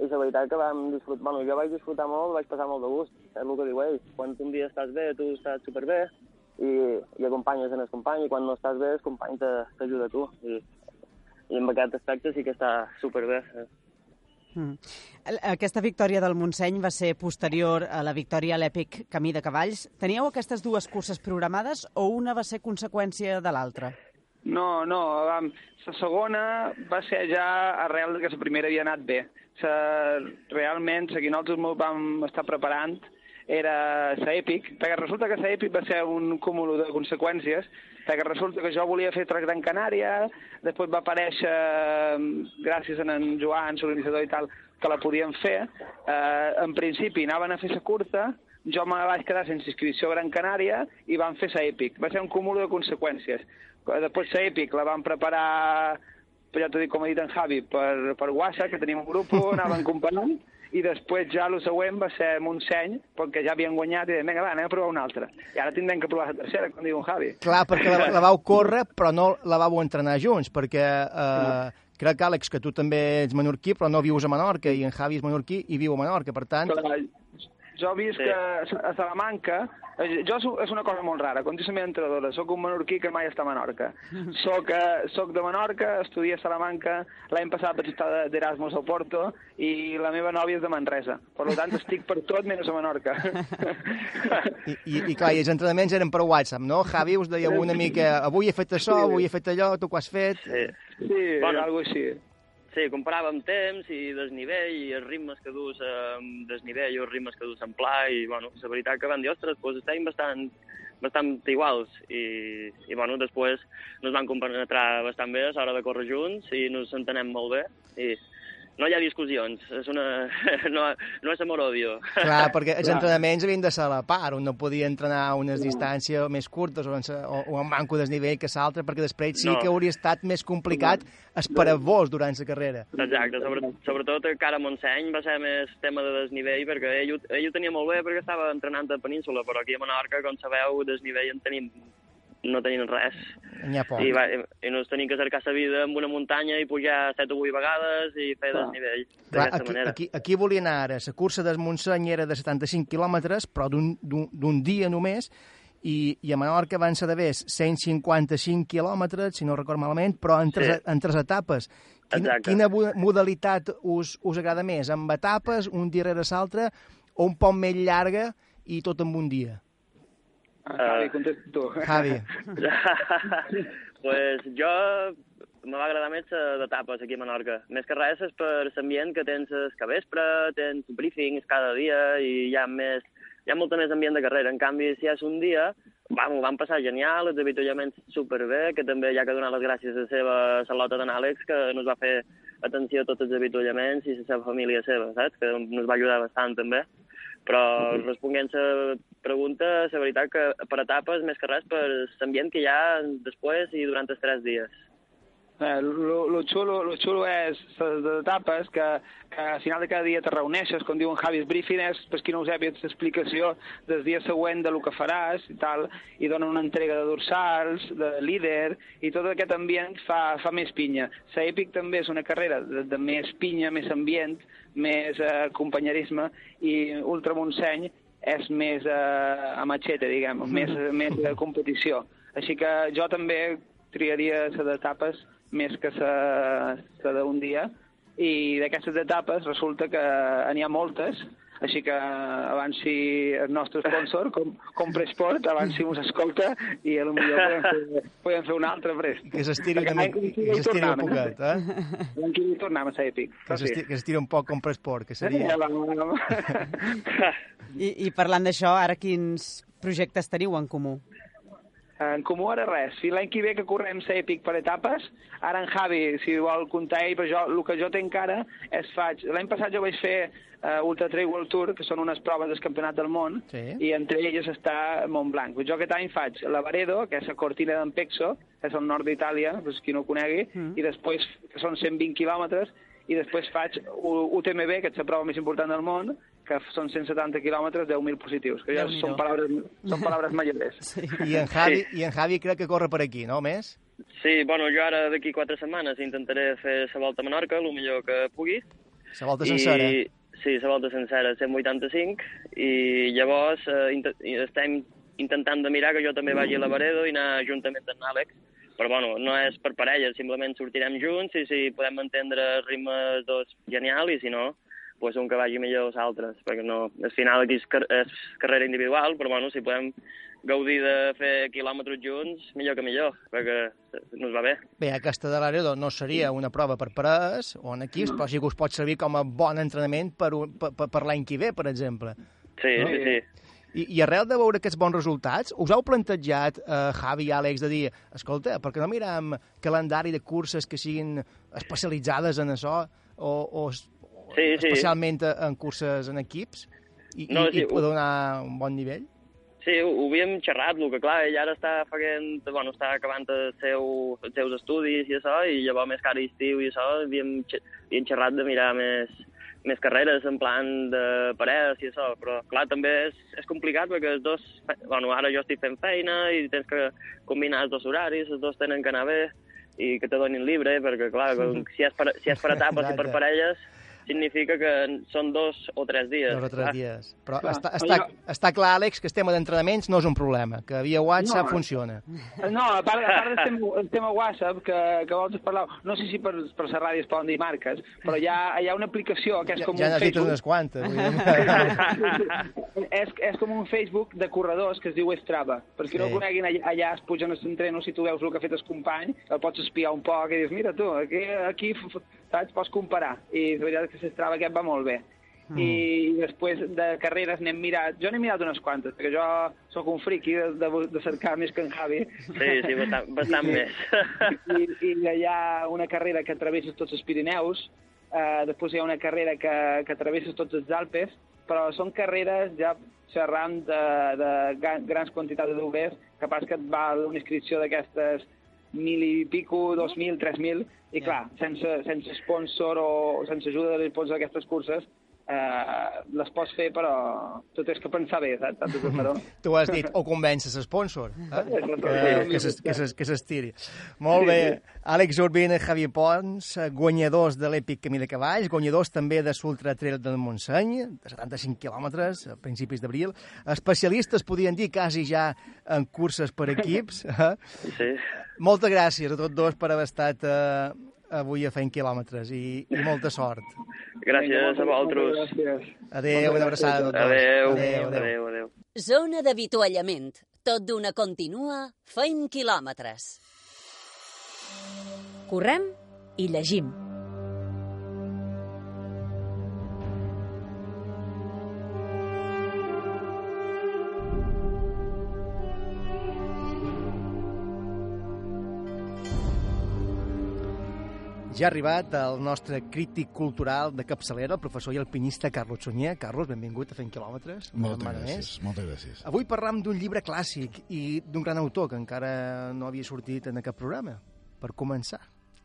i la veritat que vam disfrutar, bueno, jo vaig disfrutar molt, vaig passar molt de gust, és el que diu ell, quan un dia estàs bé, tu estàs superbé, i, i acompanyes en el company, i quan no estàs bé, el company t'ajuda a tu. I, I en aquest aspecte sí que està superbé. Mm. Aquesta victòria del Montseny va ser posterior a la victòria a l'èpic Camí de Cavalls. Teníeu aquestes dues curses programades o una va ser conseqüència de l'altra? No, no, la segona va ser ja arrel que la primera havia anat bé. Sa, realment, la que nosaltres vam estar preparant era l'Epic, perquè resulta que l'Epic va ser un cúmul de conseqüències, perquè resulta que jo volia fer Gran Canària, després va aparèixer, gràcies a en Joan, l'organitzador i tal, que la podíem fer. Eh, en principi anaven a fer la curta, jo me vaig quedar sense inscripció a Gran Canària i van fer l'Epic. Va ser un cúmul de conseqüències. Després l'Epic la van preparar, ja t'ho dic com ha dit en Javi, per, per WhatsApp, que tenim un grup, <laughs> anaven comparant, i després ja el següent va ser Montseny, perquè ja havien guanyat, i deia, vinga, va, anem a provar una altra. I ara tindrem que provar la tercera, com diu en Javi. Clar, perquè la, la vau córrer, però no la vau entrenar junts, perquè eh, crec, Àlex, que tu també ets menorquí, però no vius a Menorca, i en Javi és menorquí i viu a Menorca, per tant... Clar, jo visc sí. a, a Salamanca, eh, jo és una cosa molt rara, quan jo soc un menorquí que mai està a Menorca. Soc, uh, soc de Menorca, estudia a Salamanca, l'any passat vaig estar d'Erasmus a Porto i la meva nòvia és de Manresa. Per tant, estic per tot menys a Menorca. <laughs> I, i, i clar, i els entrenaments eren per WhatsApp, no? Javi us deia una mica, avui he fet això, avui he fet allò, tu què has fet? Sí, sí bueno, algo així. Sí, comparàvem temps i desnivell i els ritmes que dus eh, desnivell i els ritmes que dus en pla i, bueno, la veritat que van dir, ostres, doncs estem bastant, bastant iguals i, i bueno, després ens van compenetrar bastant bé a l'hora de córrer junts i ens entenem molt bé i no hi ha discussions, és una... <laughs> no, no és amor-odio. Clar, <laughs> perquè els entrenaments havien de ser a la part, un no podia entrenar a unes distàncies més curtes o o, o en manco desnivell que l'altre, perquè després sí No. que hauria estat més complicat esperar-vos durant la carrera. Exacte, sobre, sobretot cara a Montseny va ser més tema de desnivell, perquè ell, ell ho tenia molt bé perquè estava entrenant a Península, però aquí a Menorca, com sabeu, desnivell en tenim no tenim res. N'hi ha poc. I, va, i, i ens tenim que cercar la vida amb una muntanya i pujar set o vuit vegades i fer Clar. desnivell Clar, d'aquesta aquí, manera. aquí, aquí volia anar ara. La cursa del Montseny era de 75 quilòmetres, però d'un- dia només, i, i a Menorca van ser d'haver 155 quilòmetres, si no recordo malament, però en tres, Sí. en tres etapes. Quina, Exacte. quina mo- modalitat us, us agrada més? Amb etapes, un dia rere l'altre, o un poc més llarga i tot en un dia? Javi, contesta tu. Javi. <laughs> pues jo me va agradar més eh, d'etapes aquí a Menorca. Més que res és per l'ambient que tens el capvespre, tens briefings cada dia i hi ha, més, hi ha molta més ambient de carrera. En canvi, si és un dia, vam, ho vam passar genial, els avituallaments superbé, que també hi ha que donar les gràcies a la seva salota d'en Àlex, que ens va fer atenció a tots els avituallaments i a la seva família seva, saps? Que ens va ajudar bastant també. Però responguent pregunta, la veritat que per etapes, més que res, per l'ambient que hi ha després i durant els tres dies. Eh, lo, lo, xulo, lo xulo és les etapes que, que al final de cada dia te reuneixes, com diu en Javi, el briefing és, per qui no ho sàpiga, és l'explicació del dia següent de lo que faràs i tal, i donen una entrega de dorsals, de líder, i tot aquest ambient fa, fa més pinya. La Epic també és una carrera de, de més pinya, més ambient, més eh, companyerisme, i Ultra Montseny és més eh, a machete, diguem, més, més de competició. Així que jo també triaria les etapes més que la la d'un dia i d'aquestes etapes resulta que n'hi ha moltes així que abans si el nostre sponsor, com, Compresport, si us escolta i a lo millor podem fer, podem fer un altre prest. Que s'estiri també- que s'estiri un poquet, eh? L'any que ve tornem a ser èpic. Que s'esti- que s'estiri un poc com Presport, que seria... Ja va, va, va. <laughs> I, I parlant d'això, ara quins projectes teniu en comú? En comú ara res. Si l'any que ve que correm ser èpic per etapes, ara en Javi, si vol comptar ell, però jo, el que jo tinc ara és faig... L'any passat jo vaig fer uh, Ultra Trail World Tour, que són unes proves del Campionat del Món, Sí. i entre elles està Montblanc. Jo aquest any faig la Varedo, que és la cortina d'en Pexo, que és al nord d'Itàlia, per qui no ho conegui, Mm. i després, que són 120 quilòmetres, i després faig UTMB, que és la prova més important del món, que són 170 quilòmetres, 10.000 positius, que ja són paraules, són paraules mayores. <laughs> Sí. I en Javi, i en Javi crec que corre per aquí, no, més? Sí, bueno, jo ara d'aquí quatre setmanes intentaré fer la volta a Menorca, el millor que pugui. La volta sencera. I, sí, la volta sencera, 185, i llavors eh, int estem intentant de mirar que jo també vagi a la Varedo i anar juntament amb Àlex, però bueno, no és per parella, simplement sortirem junts i si podem entendre ritme dos, genial, i si no, pues un que vagi millor els altres, perquè no, al final aquí és, car és carrera individual, però bueno, si podem gaudir de fer quilòmetres junts, millor que millor, perquè nos va bé. Bé, aquesta de l'Aredo no seria una prova per parers o en equips, però sí que us pot servir com a bon entrenament per, un- per, per, per l'any que ve, per exemple. Sí, No? sí, sí. I, I arrel de veure aquests bons resultats, us heu plantejat, eh, Javi i Àlex, de dir, escolta, per què no miram calendari de curses que siguin especialitzades en això, o, o, Sí, sí. especialment en curses en equips, i, No, sí, i poder donar un bon nivell? Sí, ho, ho havíem xerrat, el que clar, ell ara està fent, bueno, està acabant el seu, els seus estudis i això, i llavors més que ara estiu i això, havíem, havíem xerrat de mirar més, més carreres en plan de parelles i això, però clar, també és, és complicat perquè els dos, bueno, ara jo estic fent feina i tens que combinar els dos horaris, els dos tenen que anar bé i que te donin libre, perquè clar, <laughs> com si és per, si és per etapes i per parelles, significa que són dos o tres dies. Dos o tres clar. dies. Però Clar. està, està, està clar, Àlex, que el tema d'entrenaments no és un problema, que via WhatsApp No. funciona. No, a part, a part del tema, el tema WhatsApp, que, que vosaltres parlau, no sé si per, per la ràdio es poden dir marques, però hi ha, hi ha una aplicació que és Ja, com ja un Facebook. unes quantes. vull dir. <laughs> és, és com un Facebook de corredors que es diu Strava. Per qui no Sí. ho coneguin, allà, allà es pugen els entrenos, si tu veus el que ha fet el company, el pots espiar un poc i dius, mira tu, aquí, aquí saps, pots comparar. I la veritat és que l'Strava aquest va molt bé. Mm. I després de carreres n'hem mirat... Jo n'he mirat unes quantes, perquè jo sóc un friqui de, de, de cercar més que en Javi. Sí, sí, bastant, <laughs> bastant I, més. I, I hi ha una carrera que travesses tots els Pirineus, eh, després hi ha una carrera que, que travesses tots els Alpes, però són carreres ja xerrant de, de grans quantitats de dublers, capaç que et val una inscripció d'aquestes mil i pico, dos mil, tres mil, i clar, sense, sense sponsor o sense ajuda de l'sponsor d'aquestes curses, eh, les pots fer, però tu tens que pensar bé, saps? Tu, <laughs> has dit, o convences l'esponsor, eh? <laughs> que, que s'estiri. Molt bé. Àlex Urbina, Javier Pons, guanyadors de l'èpic Camí de Cavalls, guanyadors també de l'Ultra Trail del Montseny, de 75 quilòmetres, a principis d'abril, especialistes, podien dir, quasi ja en curses per <laughs> equips. Eh? Sí. Moltes gràcies a tots dos per haver estat eh, avui a fent quilòmetres i, i molta sort. Gràcies a vosaltres. Adéu, una abraçada a tots. Adéu. Adéu, adéu, adéu. Zona d'avituallament. Tot d'una continua, feim quilòmetres. Correm i llegim. Ja ha arribat el nostre crític cultural de capçalera, el professor i alpinista Carlos Sunyer. Carlos, benvingut a Fent Quilòmetres. Moltes gràcies, més. moltes gràcies. Avui parlam d'un llibre clàssic i d'un gran autor que encara no havia sortit en aquest programa. Per començar,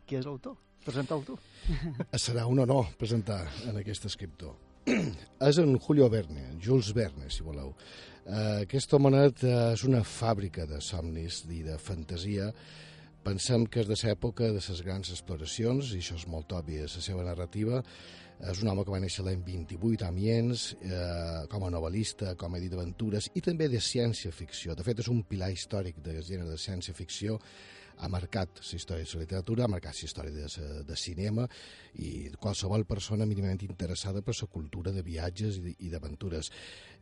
qui és l'autor? Presentau tu. <laughs> Serà un honor presentar en aquest escriptor. <clears throat> és en Julio Verne, Jules Verne, si voleu. Uh, aquest homenet uh, és una fàbrica de somnis i de fantasia Pensem que és de l'època de les grans exploracions, i això és molt obvi a la seva narrativa. És un home que va néixer l'any 28 a Amiens, eh, com a novel·lista, com a edit d'aventures, i també de ciència-ficció. De fet, és un pilar històric del gènere de ciència-ficció, ha marcat la història de la literatura, ha marcat la història de, de cinema i qualsevol persona mínimament interessada per la cultura de viatges i d'aventures.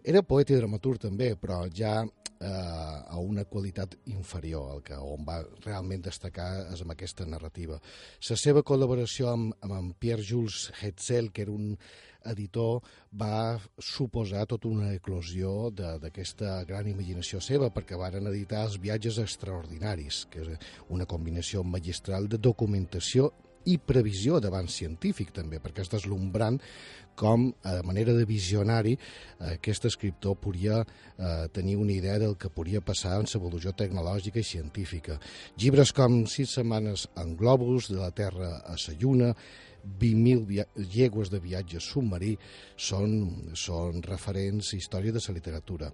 Era poeta i dramaturg també, però ja eh, a una qualitat inferior, el que on va realment destacar és amb aquesta narrativa. La seva col·laboració amb, amb Pierre-Jules Hetzel, que era un editor, va suposar tota una eclosió d'aquesta gran imaginació seva, perquè varen editar els viatges extraordinaris, que és una combinació magistral de documentació i previsió d'avanç científic també, perquè és deslumbrant com, a manera de visionari, aquest escriptor podia eh, tenir una idea del que podria passar en l'evolució tecnològica i científica. Llibres com Sis setmanes en globus, de la Terra a la Lluna, 20.000 llegües de viatge submarí són, són referents a història de la literatura.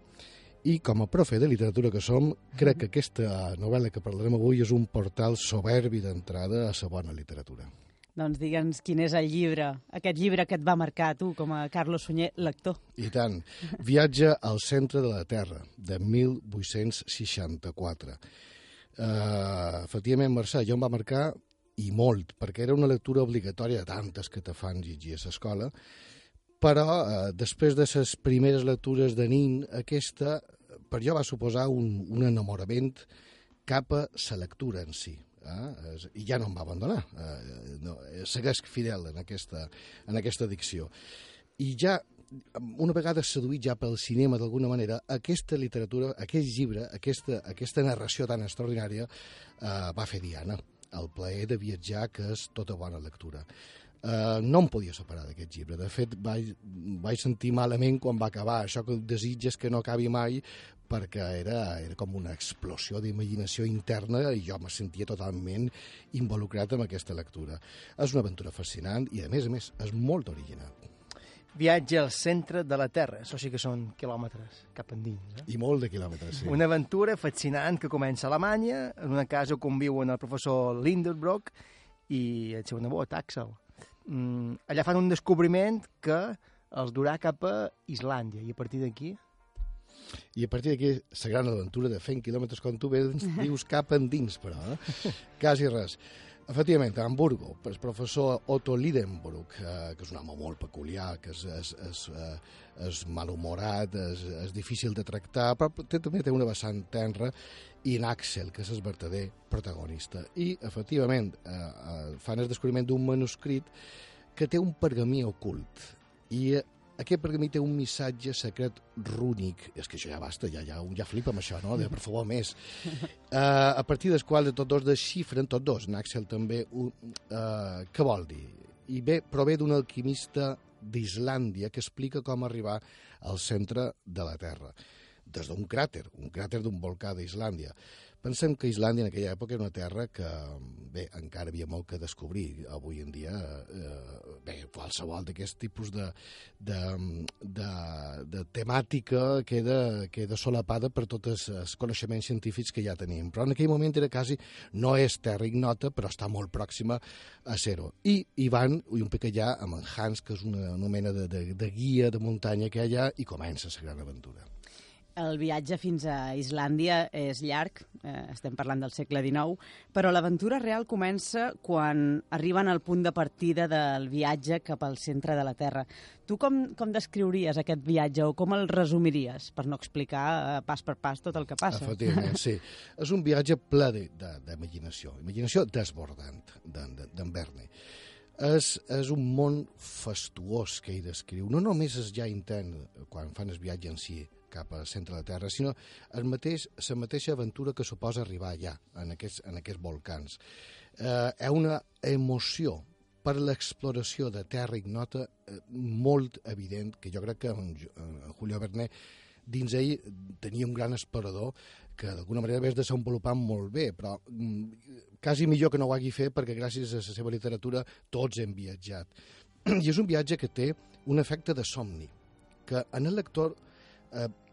I com a profe de literatura que som, crec que aquesta novel·la que parlarem avui és un portal soberbi d'entrada a la bona literatura. Doncs digue'ns quin és el llibre, aquest llibre que et va marcar tu com a Carlos Sunyer, lector. I tant. Viatge al centre de la Terra, de 1864. Uh, efectivament, Mercè, jo em va marcar i molt, perquè era una lectura obligatòria de tantes que te fan llegir a l'escola, però eh, després de les primeres lectures de nin, aquesta per jo va suposar un, un enamorament cap a la lectura en si. Eh? I ja no em va abandonar, eh, no, segueix fidel en aquesta, en aquesta addicció. I ja una vegada seduït ja pel cinema d'alguna manera, aquesta literatura, aquest llibre, aquesta, aquesta narració tan extraordinària eh, va fer Diana el plaer de viatjar, que és tota bona lectura. Uh, no em podia separar d'aquest llibre. De fet, vaig, vaig sentir malament quan va acabar. Això que desitges que no acabi mai, perquè era, era com una explosió d'imaginació interna i jo me sentia totalment involucrat en aquesta lectura. És una aventura fascinant i, a més a més, és molt original. Viatge al centre de la Terra, això sí que són quilòmetres cap endins. Eh? I molt de quilòmetres, sí. Una aventura fascinant que comença a Alemanya, en una casa on conviuen el professor Lindenbrock i el seu nebot, Axel. Mm, allà fan un descobriment que els durà cap a Islàndia, i a partir d'aquí i a partir d'aquí, la gran aventura de 100 quilòmetres, com tu bé <laughs> dius, cap endins, però, eh? quasi res. Efectivament, a Hamburgo, el professor Otto Lidenbrock, eh, que és un home molt peculiar, que és, és, és, eh, és malhumorat, és, és difícil de tractar, però té, també té una vessant tenra, i en Axel, que és el verdader protagonista. I, efectivament, eh, eh, fan el descobriment d'un manuscrit que té un pergamí ocult. I aquest pergamí té un missatge secret rúnic. És que això ja basta, ja, ja, ja flipa amb això, no? De, per favor, més. Uh, <laughs> a partir del qual de tots dos desxifren, tots dos, Naxel també, un, uh, què vol dir? I bé, prové d'un alquimista d'Islàndia que explica com arribar al centre de la Terra des d'un cràter, un cràter d'un volcà d'Islàndia. Pensem que Islàndia en aquella època era una terra que, bé, encara havia molt que descobrir. Avui en dia, eh, bé, qualsevol d'aquest tipus de, de, de, de temàtica queda, queda solapada per tots els coneixements científics que ja tenim. Però en aquell moment era quasi, no és terra ignota, però està molt pròxima a ser-ho. I hi van, i un pic allà, amb en Hans, que és una, una mena de, de, de guia de muntanya que hi ha i comença la gran aventura. El viatge fins a Islàndia és llarg, eh, estem parlant del segle XIX, però l'aventura real comença quan arriben al punt de partida del viatge cap al centre de la Terra. Tu com, com descriuries aquest viatge o com el resumiries, per no explicar eh, pas per pas tot el que passa? Efectivament, sí. <laughs> És un viatge ple d'imaginació, imaginació desbordant d'en Verne. És, és un món fastuós que ell descriu. No només és ja intern quan fan el viatge en si, cap al centre de la Terra, sinó el mateix, la mateixa aventura que suposa arribar allà, en aquests, en aquests volcans. Eh, ha una emoció per l'exploració de terra ignota eh, molt evident, que jo crec que en, en Julio Verne dins ell tenia un gran explorador que d'alguna manera hagués desenvolupat molt bé, però mm, quasi millor que no ho hagi fet perquè gràcies a la seva literatura tots hem viatjat. <clears throat> I és un viatge que té un efecte de somni, que en el lector eh,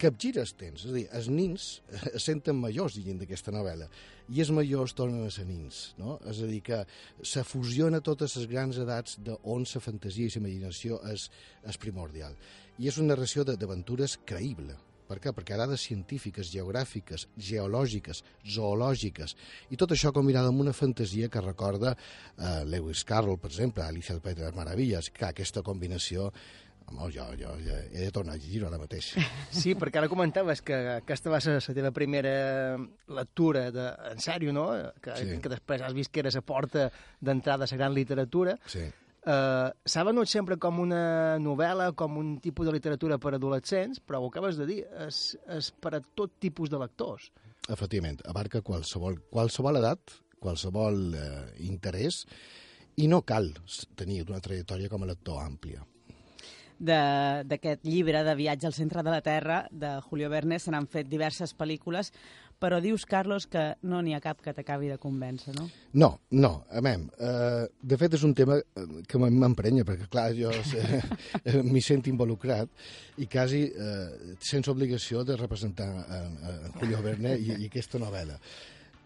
capgires tens, és a dir, els nins eh, <laughs> es senten majors llegint d'aquesta novel·la i els majors tornen a ser nins, no? És a dir, que se fusiona totes les grans edats on la fantasia i la imaginació és, és primordial. I és una narració d'aventures creïble, per què? Perquè dades científiques, geogràfiques, geològiques, zoològiques, i tot això combinat amb una fantasia que recorda eh, Lewis Carroll, per exemple, Alicia del País de les Meravilles, que aquesta combinació Home, jo, jo, jo he de tornar a llegir ara mateix. <laughs> Sí, perquè ara comentaves que aquesta va ser la teva primera lectura de, en sèrio, no? Que, sí. que després has vist que era la porta d'entrada a la gran literatura. Sí. Uh, S'ha venut sempre com una novel·la, com un tipus de literatura per adolescents, però ho acabes de dir, és, és per a tot tipus de lectors. Efectivament, abarca qualsevol, qualsevol edat, qualsevol eh, interès, i no cal tenir una trajectòria com a lector àmplia d'aquest llibre de viatge al centre de la Terra de Julio Verne se n'han fet diverses pel·lícules, però dius, Carlos, que no n'hi ha cap que t'acabi de convèncer, no? No, no, a mem, uh, de fet és un tema eh, que m'emprenya, perquè clar, jo <laughs> m'hi sento involucrat i quasi uh, sense obligació de representar uh, uh, Julio Verne i, i aquesta novel·la.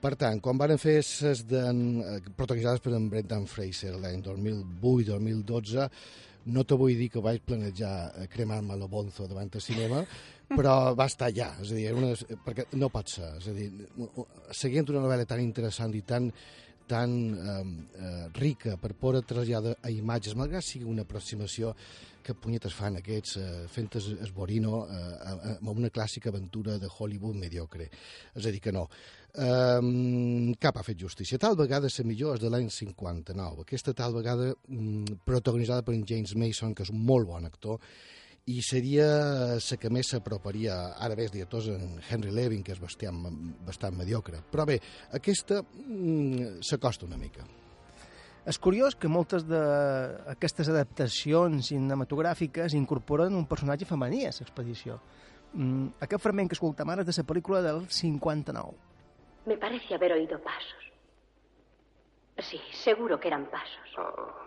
Per tant, quan van fer ses de, protagonitzades per en Brendan Fraser l'any 2008-2012, no te vull dir que vaig planejar eh, cremar-me la bonzo davant del cinema, però va estar allà, és a dir, una, perquè no pot ser, és a dir, seguint una novel·la tan interessant i tan, tan eh, eh, rica per poder traslladar a imatges, malgrat sigui una aproximació que punyetes fan aquests eh, fent esborino eh, amb una clàssica aventura de Hollywood mediocre. És a dir, que no. Um, cap ha fet justícia. Tal vegada la millor és de l'any 59. Aquesta tal vegada um, protagonitzada per James Mason, que és un molt bon actor, i seria la que més s'aproparia, ara bé, directors en Henry Levin, que és bastant, bastant mediocre. Però bé, aquesta um, s'acosta una mica. És curiós que moltes d'aquestes adaptacions cinematogràfiques incorporen un personatge femení a l'expedició. Mm, aquest fragment que escoltem ara és de la pel·lícula del 59. Me parece haber oído pasos. Sí, seguro que eran pasos. Oh.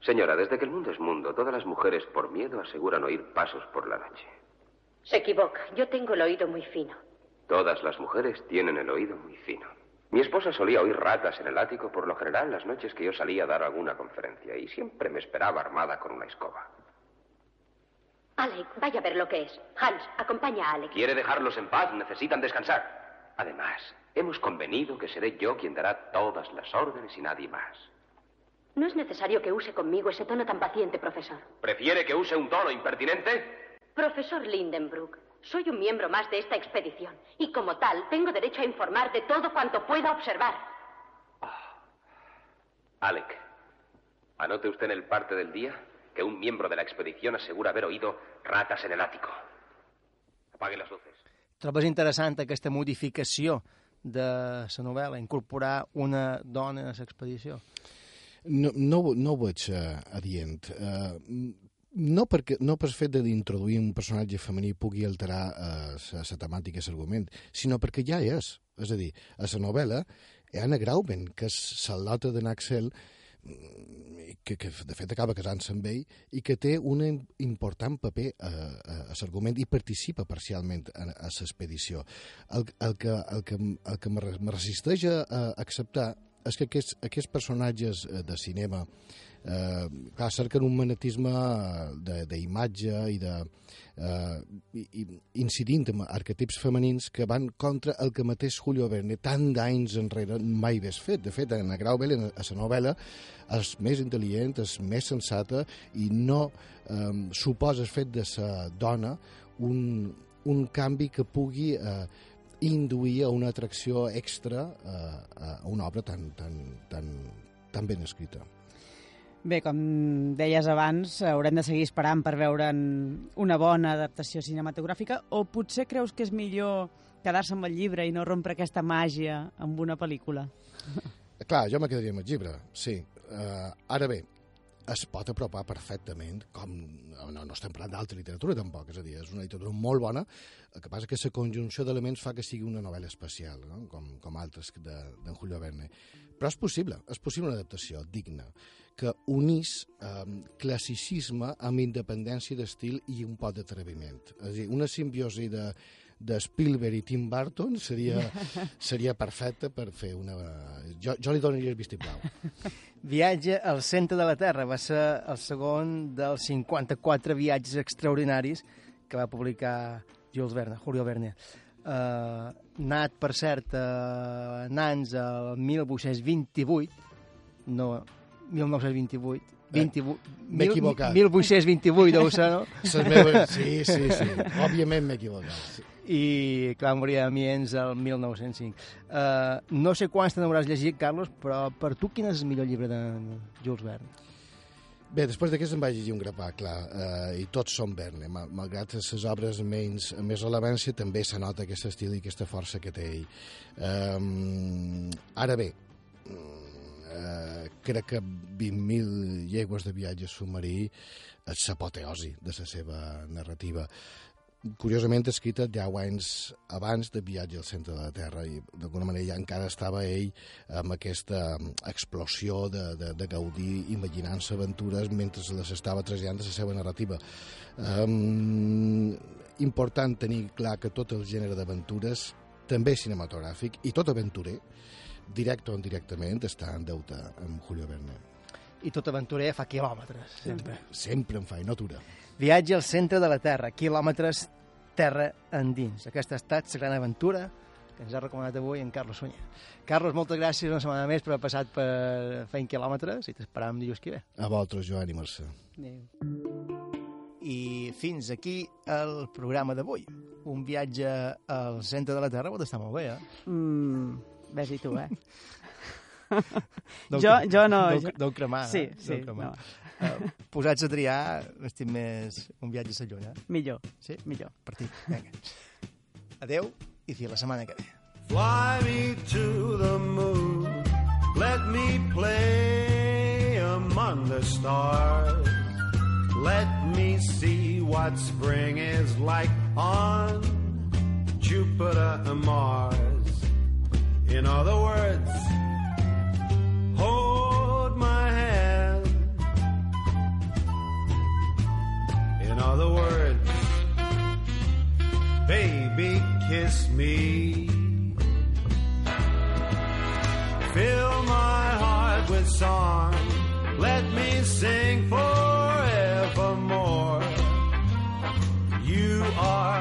Señora, desde que el mundo es mundo, todas las mujeres por miedo aseguran oír pasos por la noche. Se equivoca. Yo tengo el oído muy fino. Todas las mujeres tienen el oído muy fino. Mi esposa solía oír ratas en el ático por lo general las noches que yo salía a dar alguna conferencia y siempre me esperaba armada con una escoba. Alec, vaya a ver lo que es. Hans, acompaña a Alec. ¿Quiere dejarlos en paz? Necesitan descansar. Además, Hemos convenido que seré yo quien dará todas las órdenes y nadie más. No es necesario que use conmigo ese tono tan paciente, profesor. ¿Prefiere que use un tono impertinente? Profesor Lindenbrook, soy un miembro más de esta expedición y como tal tengo derecho a informar de todo cuanto pueda observar. Oh. Alec, anote usted en el parte del día que un miembro de la expedición asegura haber oído ratas en el ático. Apague las luces. Trobes interessant aquesta modificació de la novel·la, incorporar una dona a l'expedició? No, no, no ho veig uh, adient. Uh, no, perquè, no per fet d'introduir un personatge femení pugui alterar uh, la temàtica i l'argument, sinó perquè ja és. És a dir, a la novel·la, Anna Grauben, que és l'alta de Naxel, mm, que, que de fet acaba casant-se amb ell i que té un im- important paper a, a, a l'argument i participa parcialment a, a l'expedició. El, el, que, el que, el que me resisteix a, a acceptar és que aquests, aquests personatges eh, de cinema eh, clar, cerquen un magnetisme de- d'imatge i de eh, incidint en arquetips femenins que van contra el que mateix Julio Verne tant d'anys enrere mai hagués fet. De fet, en Graubel, en- a la novel·la, és més intel·ligent, és més sensata i no eh, suposa el fet de la dona un, un canvi que pugui eh, induir a una atracció extra eh, a una obra tan, tan, tan, tan ben escrita. Bé, com deies abans, haurem de seguir esperant per veure una bona adaptació cinematogràfica o potser creus que és millor quedar-se amb el llibre i no rompre aquesta màgia amb una pel·lícula? <laughs> Clar, jo me quedaria amb el llibre, sí. Uh, ara bé, es pot apropar perfectament, com no, no estem parlant d'altra literatura tampoc, és a dir, és una literatura molt bona, el que passa que la conjunció d'elements fa que sigui una novel·la especial, no? com, com altres d'en de, Julio Verne. Però és possible, és possible una adaptació digna, que unís eh, classicisme amb independència d'estil i un pot d'atreviment. És a dir, una simbiosi de, de Spielberg i Tim Burton seria, <laughs> seria perfecta per fer una... Jo, jo li donaria el vistiplau. <laughs> Viatge al centre de la Terra va ser el segon dels 54 viatges extraordinaris que va publicar Jules Verne, Julio Verne. Uh, nat, per cert, a Nans el 1828, no, 1928, 28, M'he equivocat. 1828 deu ser, no? <laughs> Meves... Sí, sí, sí. Òbviament m'he equivocat. Sí. i va morir a Amiens el 1905. Uh, no sé quants te n'hauràs llegit, Carlos, però per tu quin és el millor llibre de Jules Verne? Bé, després d'aquest em vaig llegir un grapà, clar, eh, i tots són Verne. Ma- Malgrat les obres menys, amb més rellevància, també se nota aquest estil i aquesta força que té ell. Um, ara bé, eh, crec que 20.000 llegües de viatge submarí és l'apoteosi de la seva narrativa curiosament escrita 10 anys abans de viatge al centre de la Terra i d'alguna manera ja encara estava ell amb aquesta explosió de, de, de gaudir imaginant-se aventures mentre les estava traslladant a la seva narrativa. Um, important tenir clar que tot el gènere d'aventures, també cinematogràfic i tot aventurer, directe o indirectament, està en deute amb Julio Verne. I tot aventurer fa quilòmetres, sempre. Sempre en fa, i no atura. Viatge al centre de la Terra, quilòmetres terra endins. Aquesta ha estat la gran aventura que ens ha recomanat avui en Carlos Sunyer. Carlos, moltes gràcies una setmana més per haver passat per fent quilòmetres i t'esperàvem dilluns que ve. A vosaltres, Joan i Mercè. I fins aquí el programa d'avui. Un viatge al centre de la Terra pot estar molt bé, eh? Mm, ves i tu, eh? Deu jo, jo no... Deu, jo... deu cremar, Sí, eh? sí. Cremar. No. Uh, posats a triar, estic més un viatge a la lluna. Millor. Sí? Millor. Per ti. Vinga. Adeu i fins la setmana que ve. Fly me to the moon. Let me play among the stars. Let me see what spring is like on Jupiter and Mars. In other words, hold my hand. In other words, baby, kiss me. Fill my heart with song. Let me sing forevermore. You are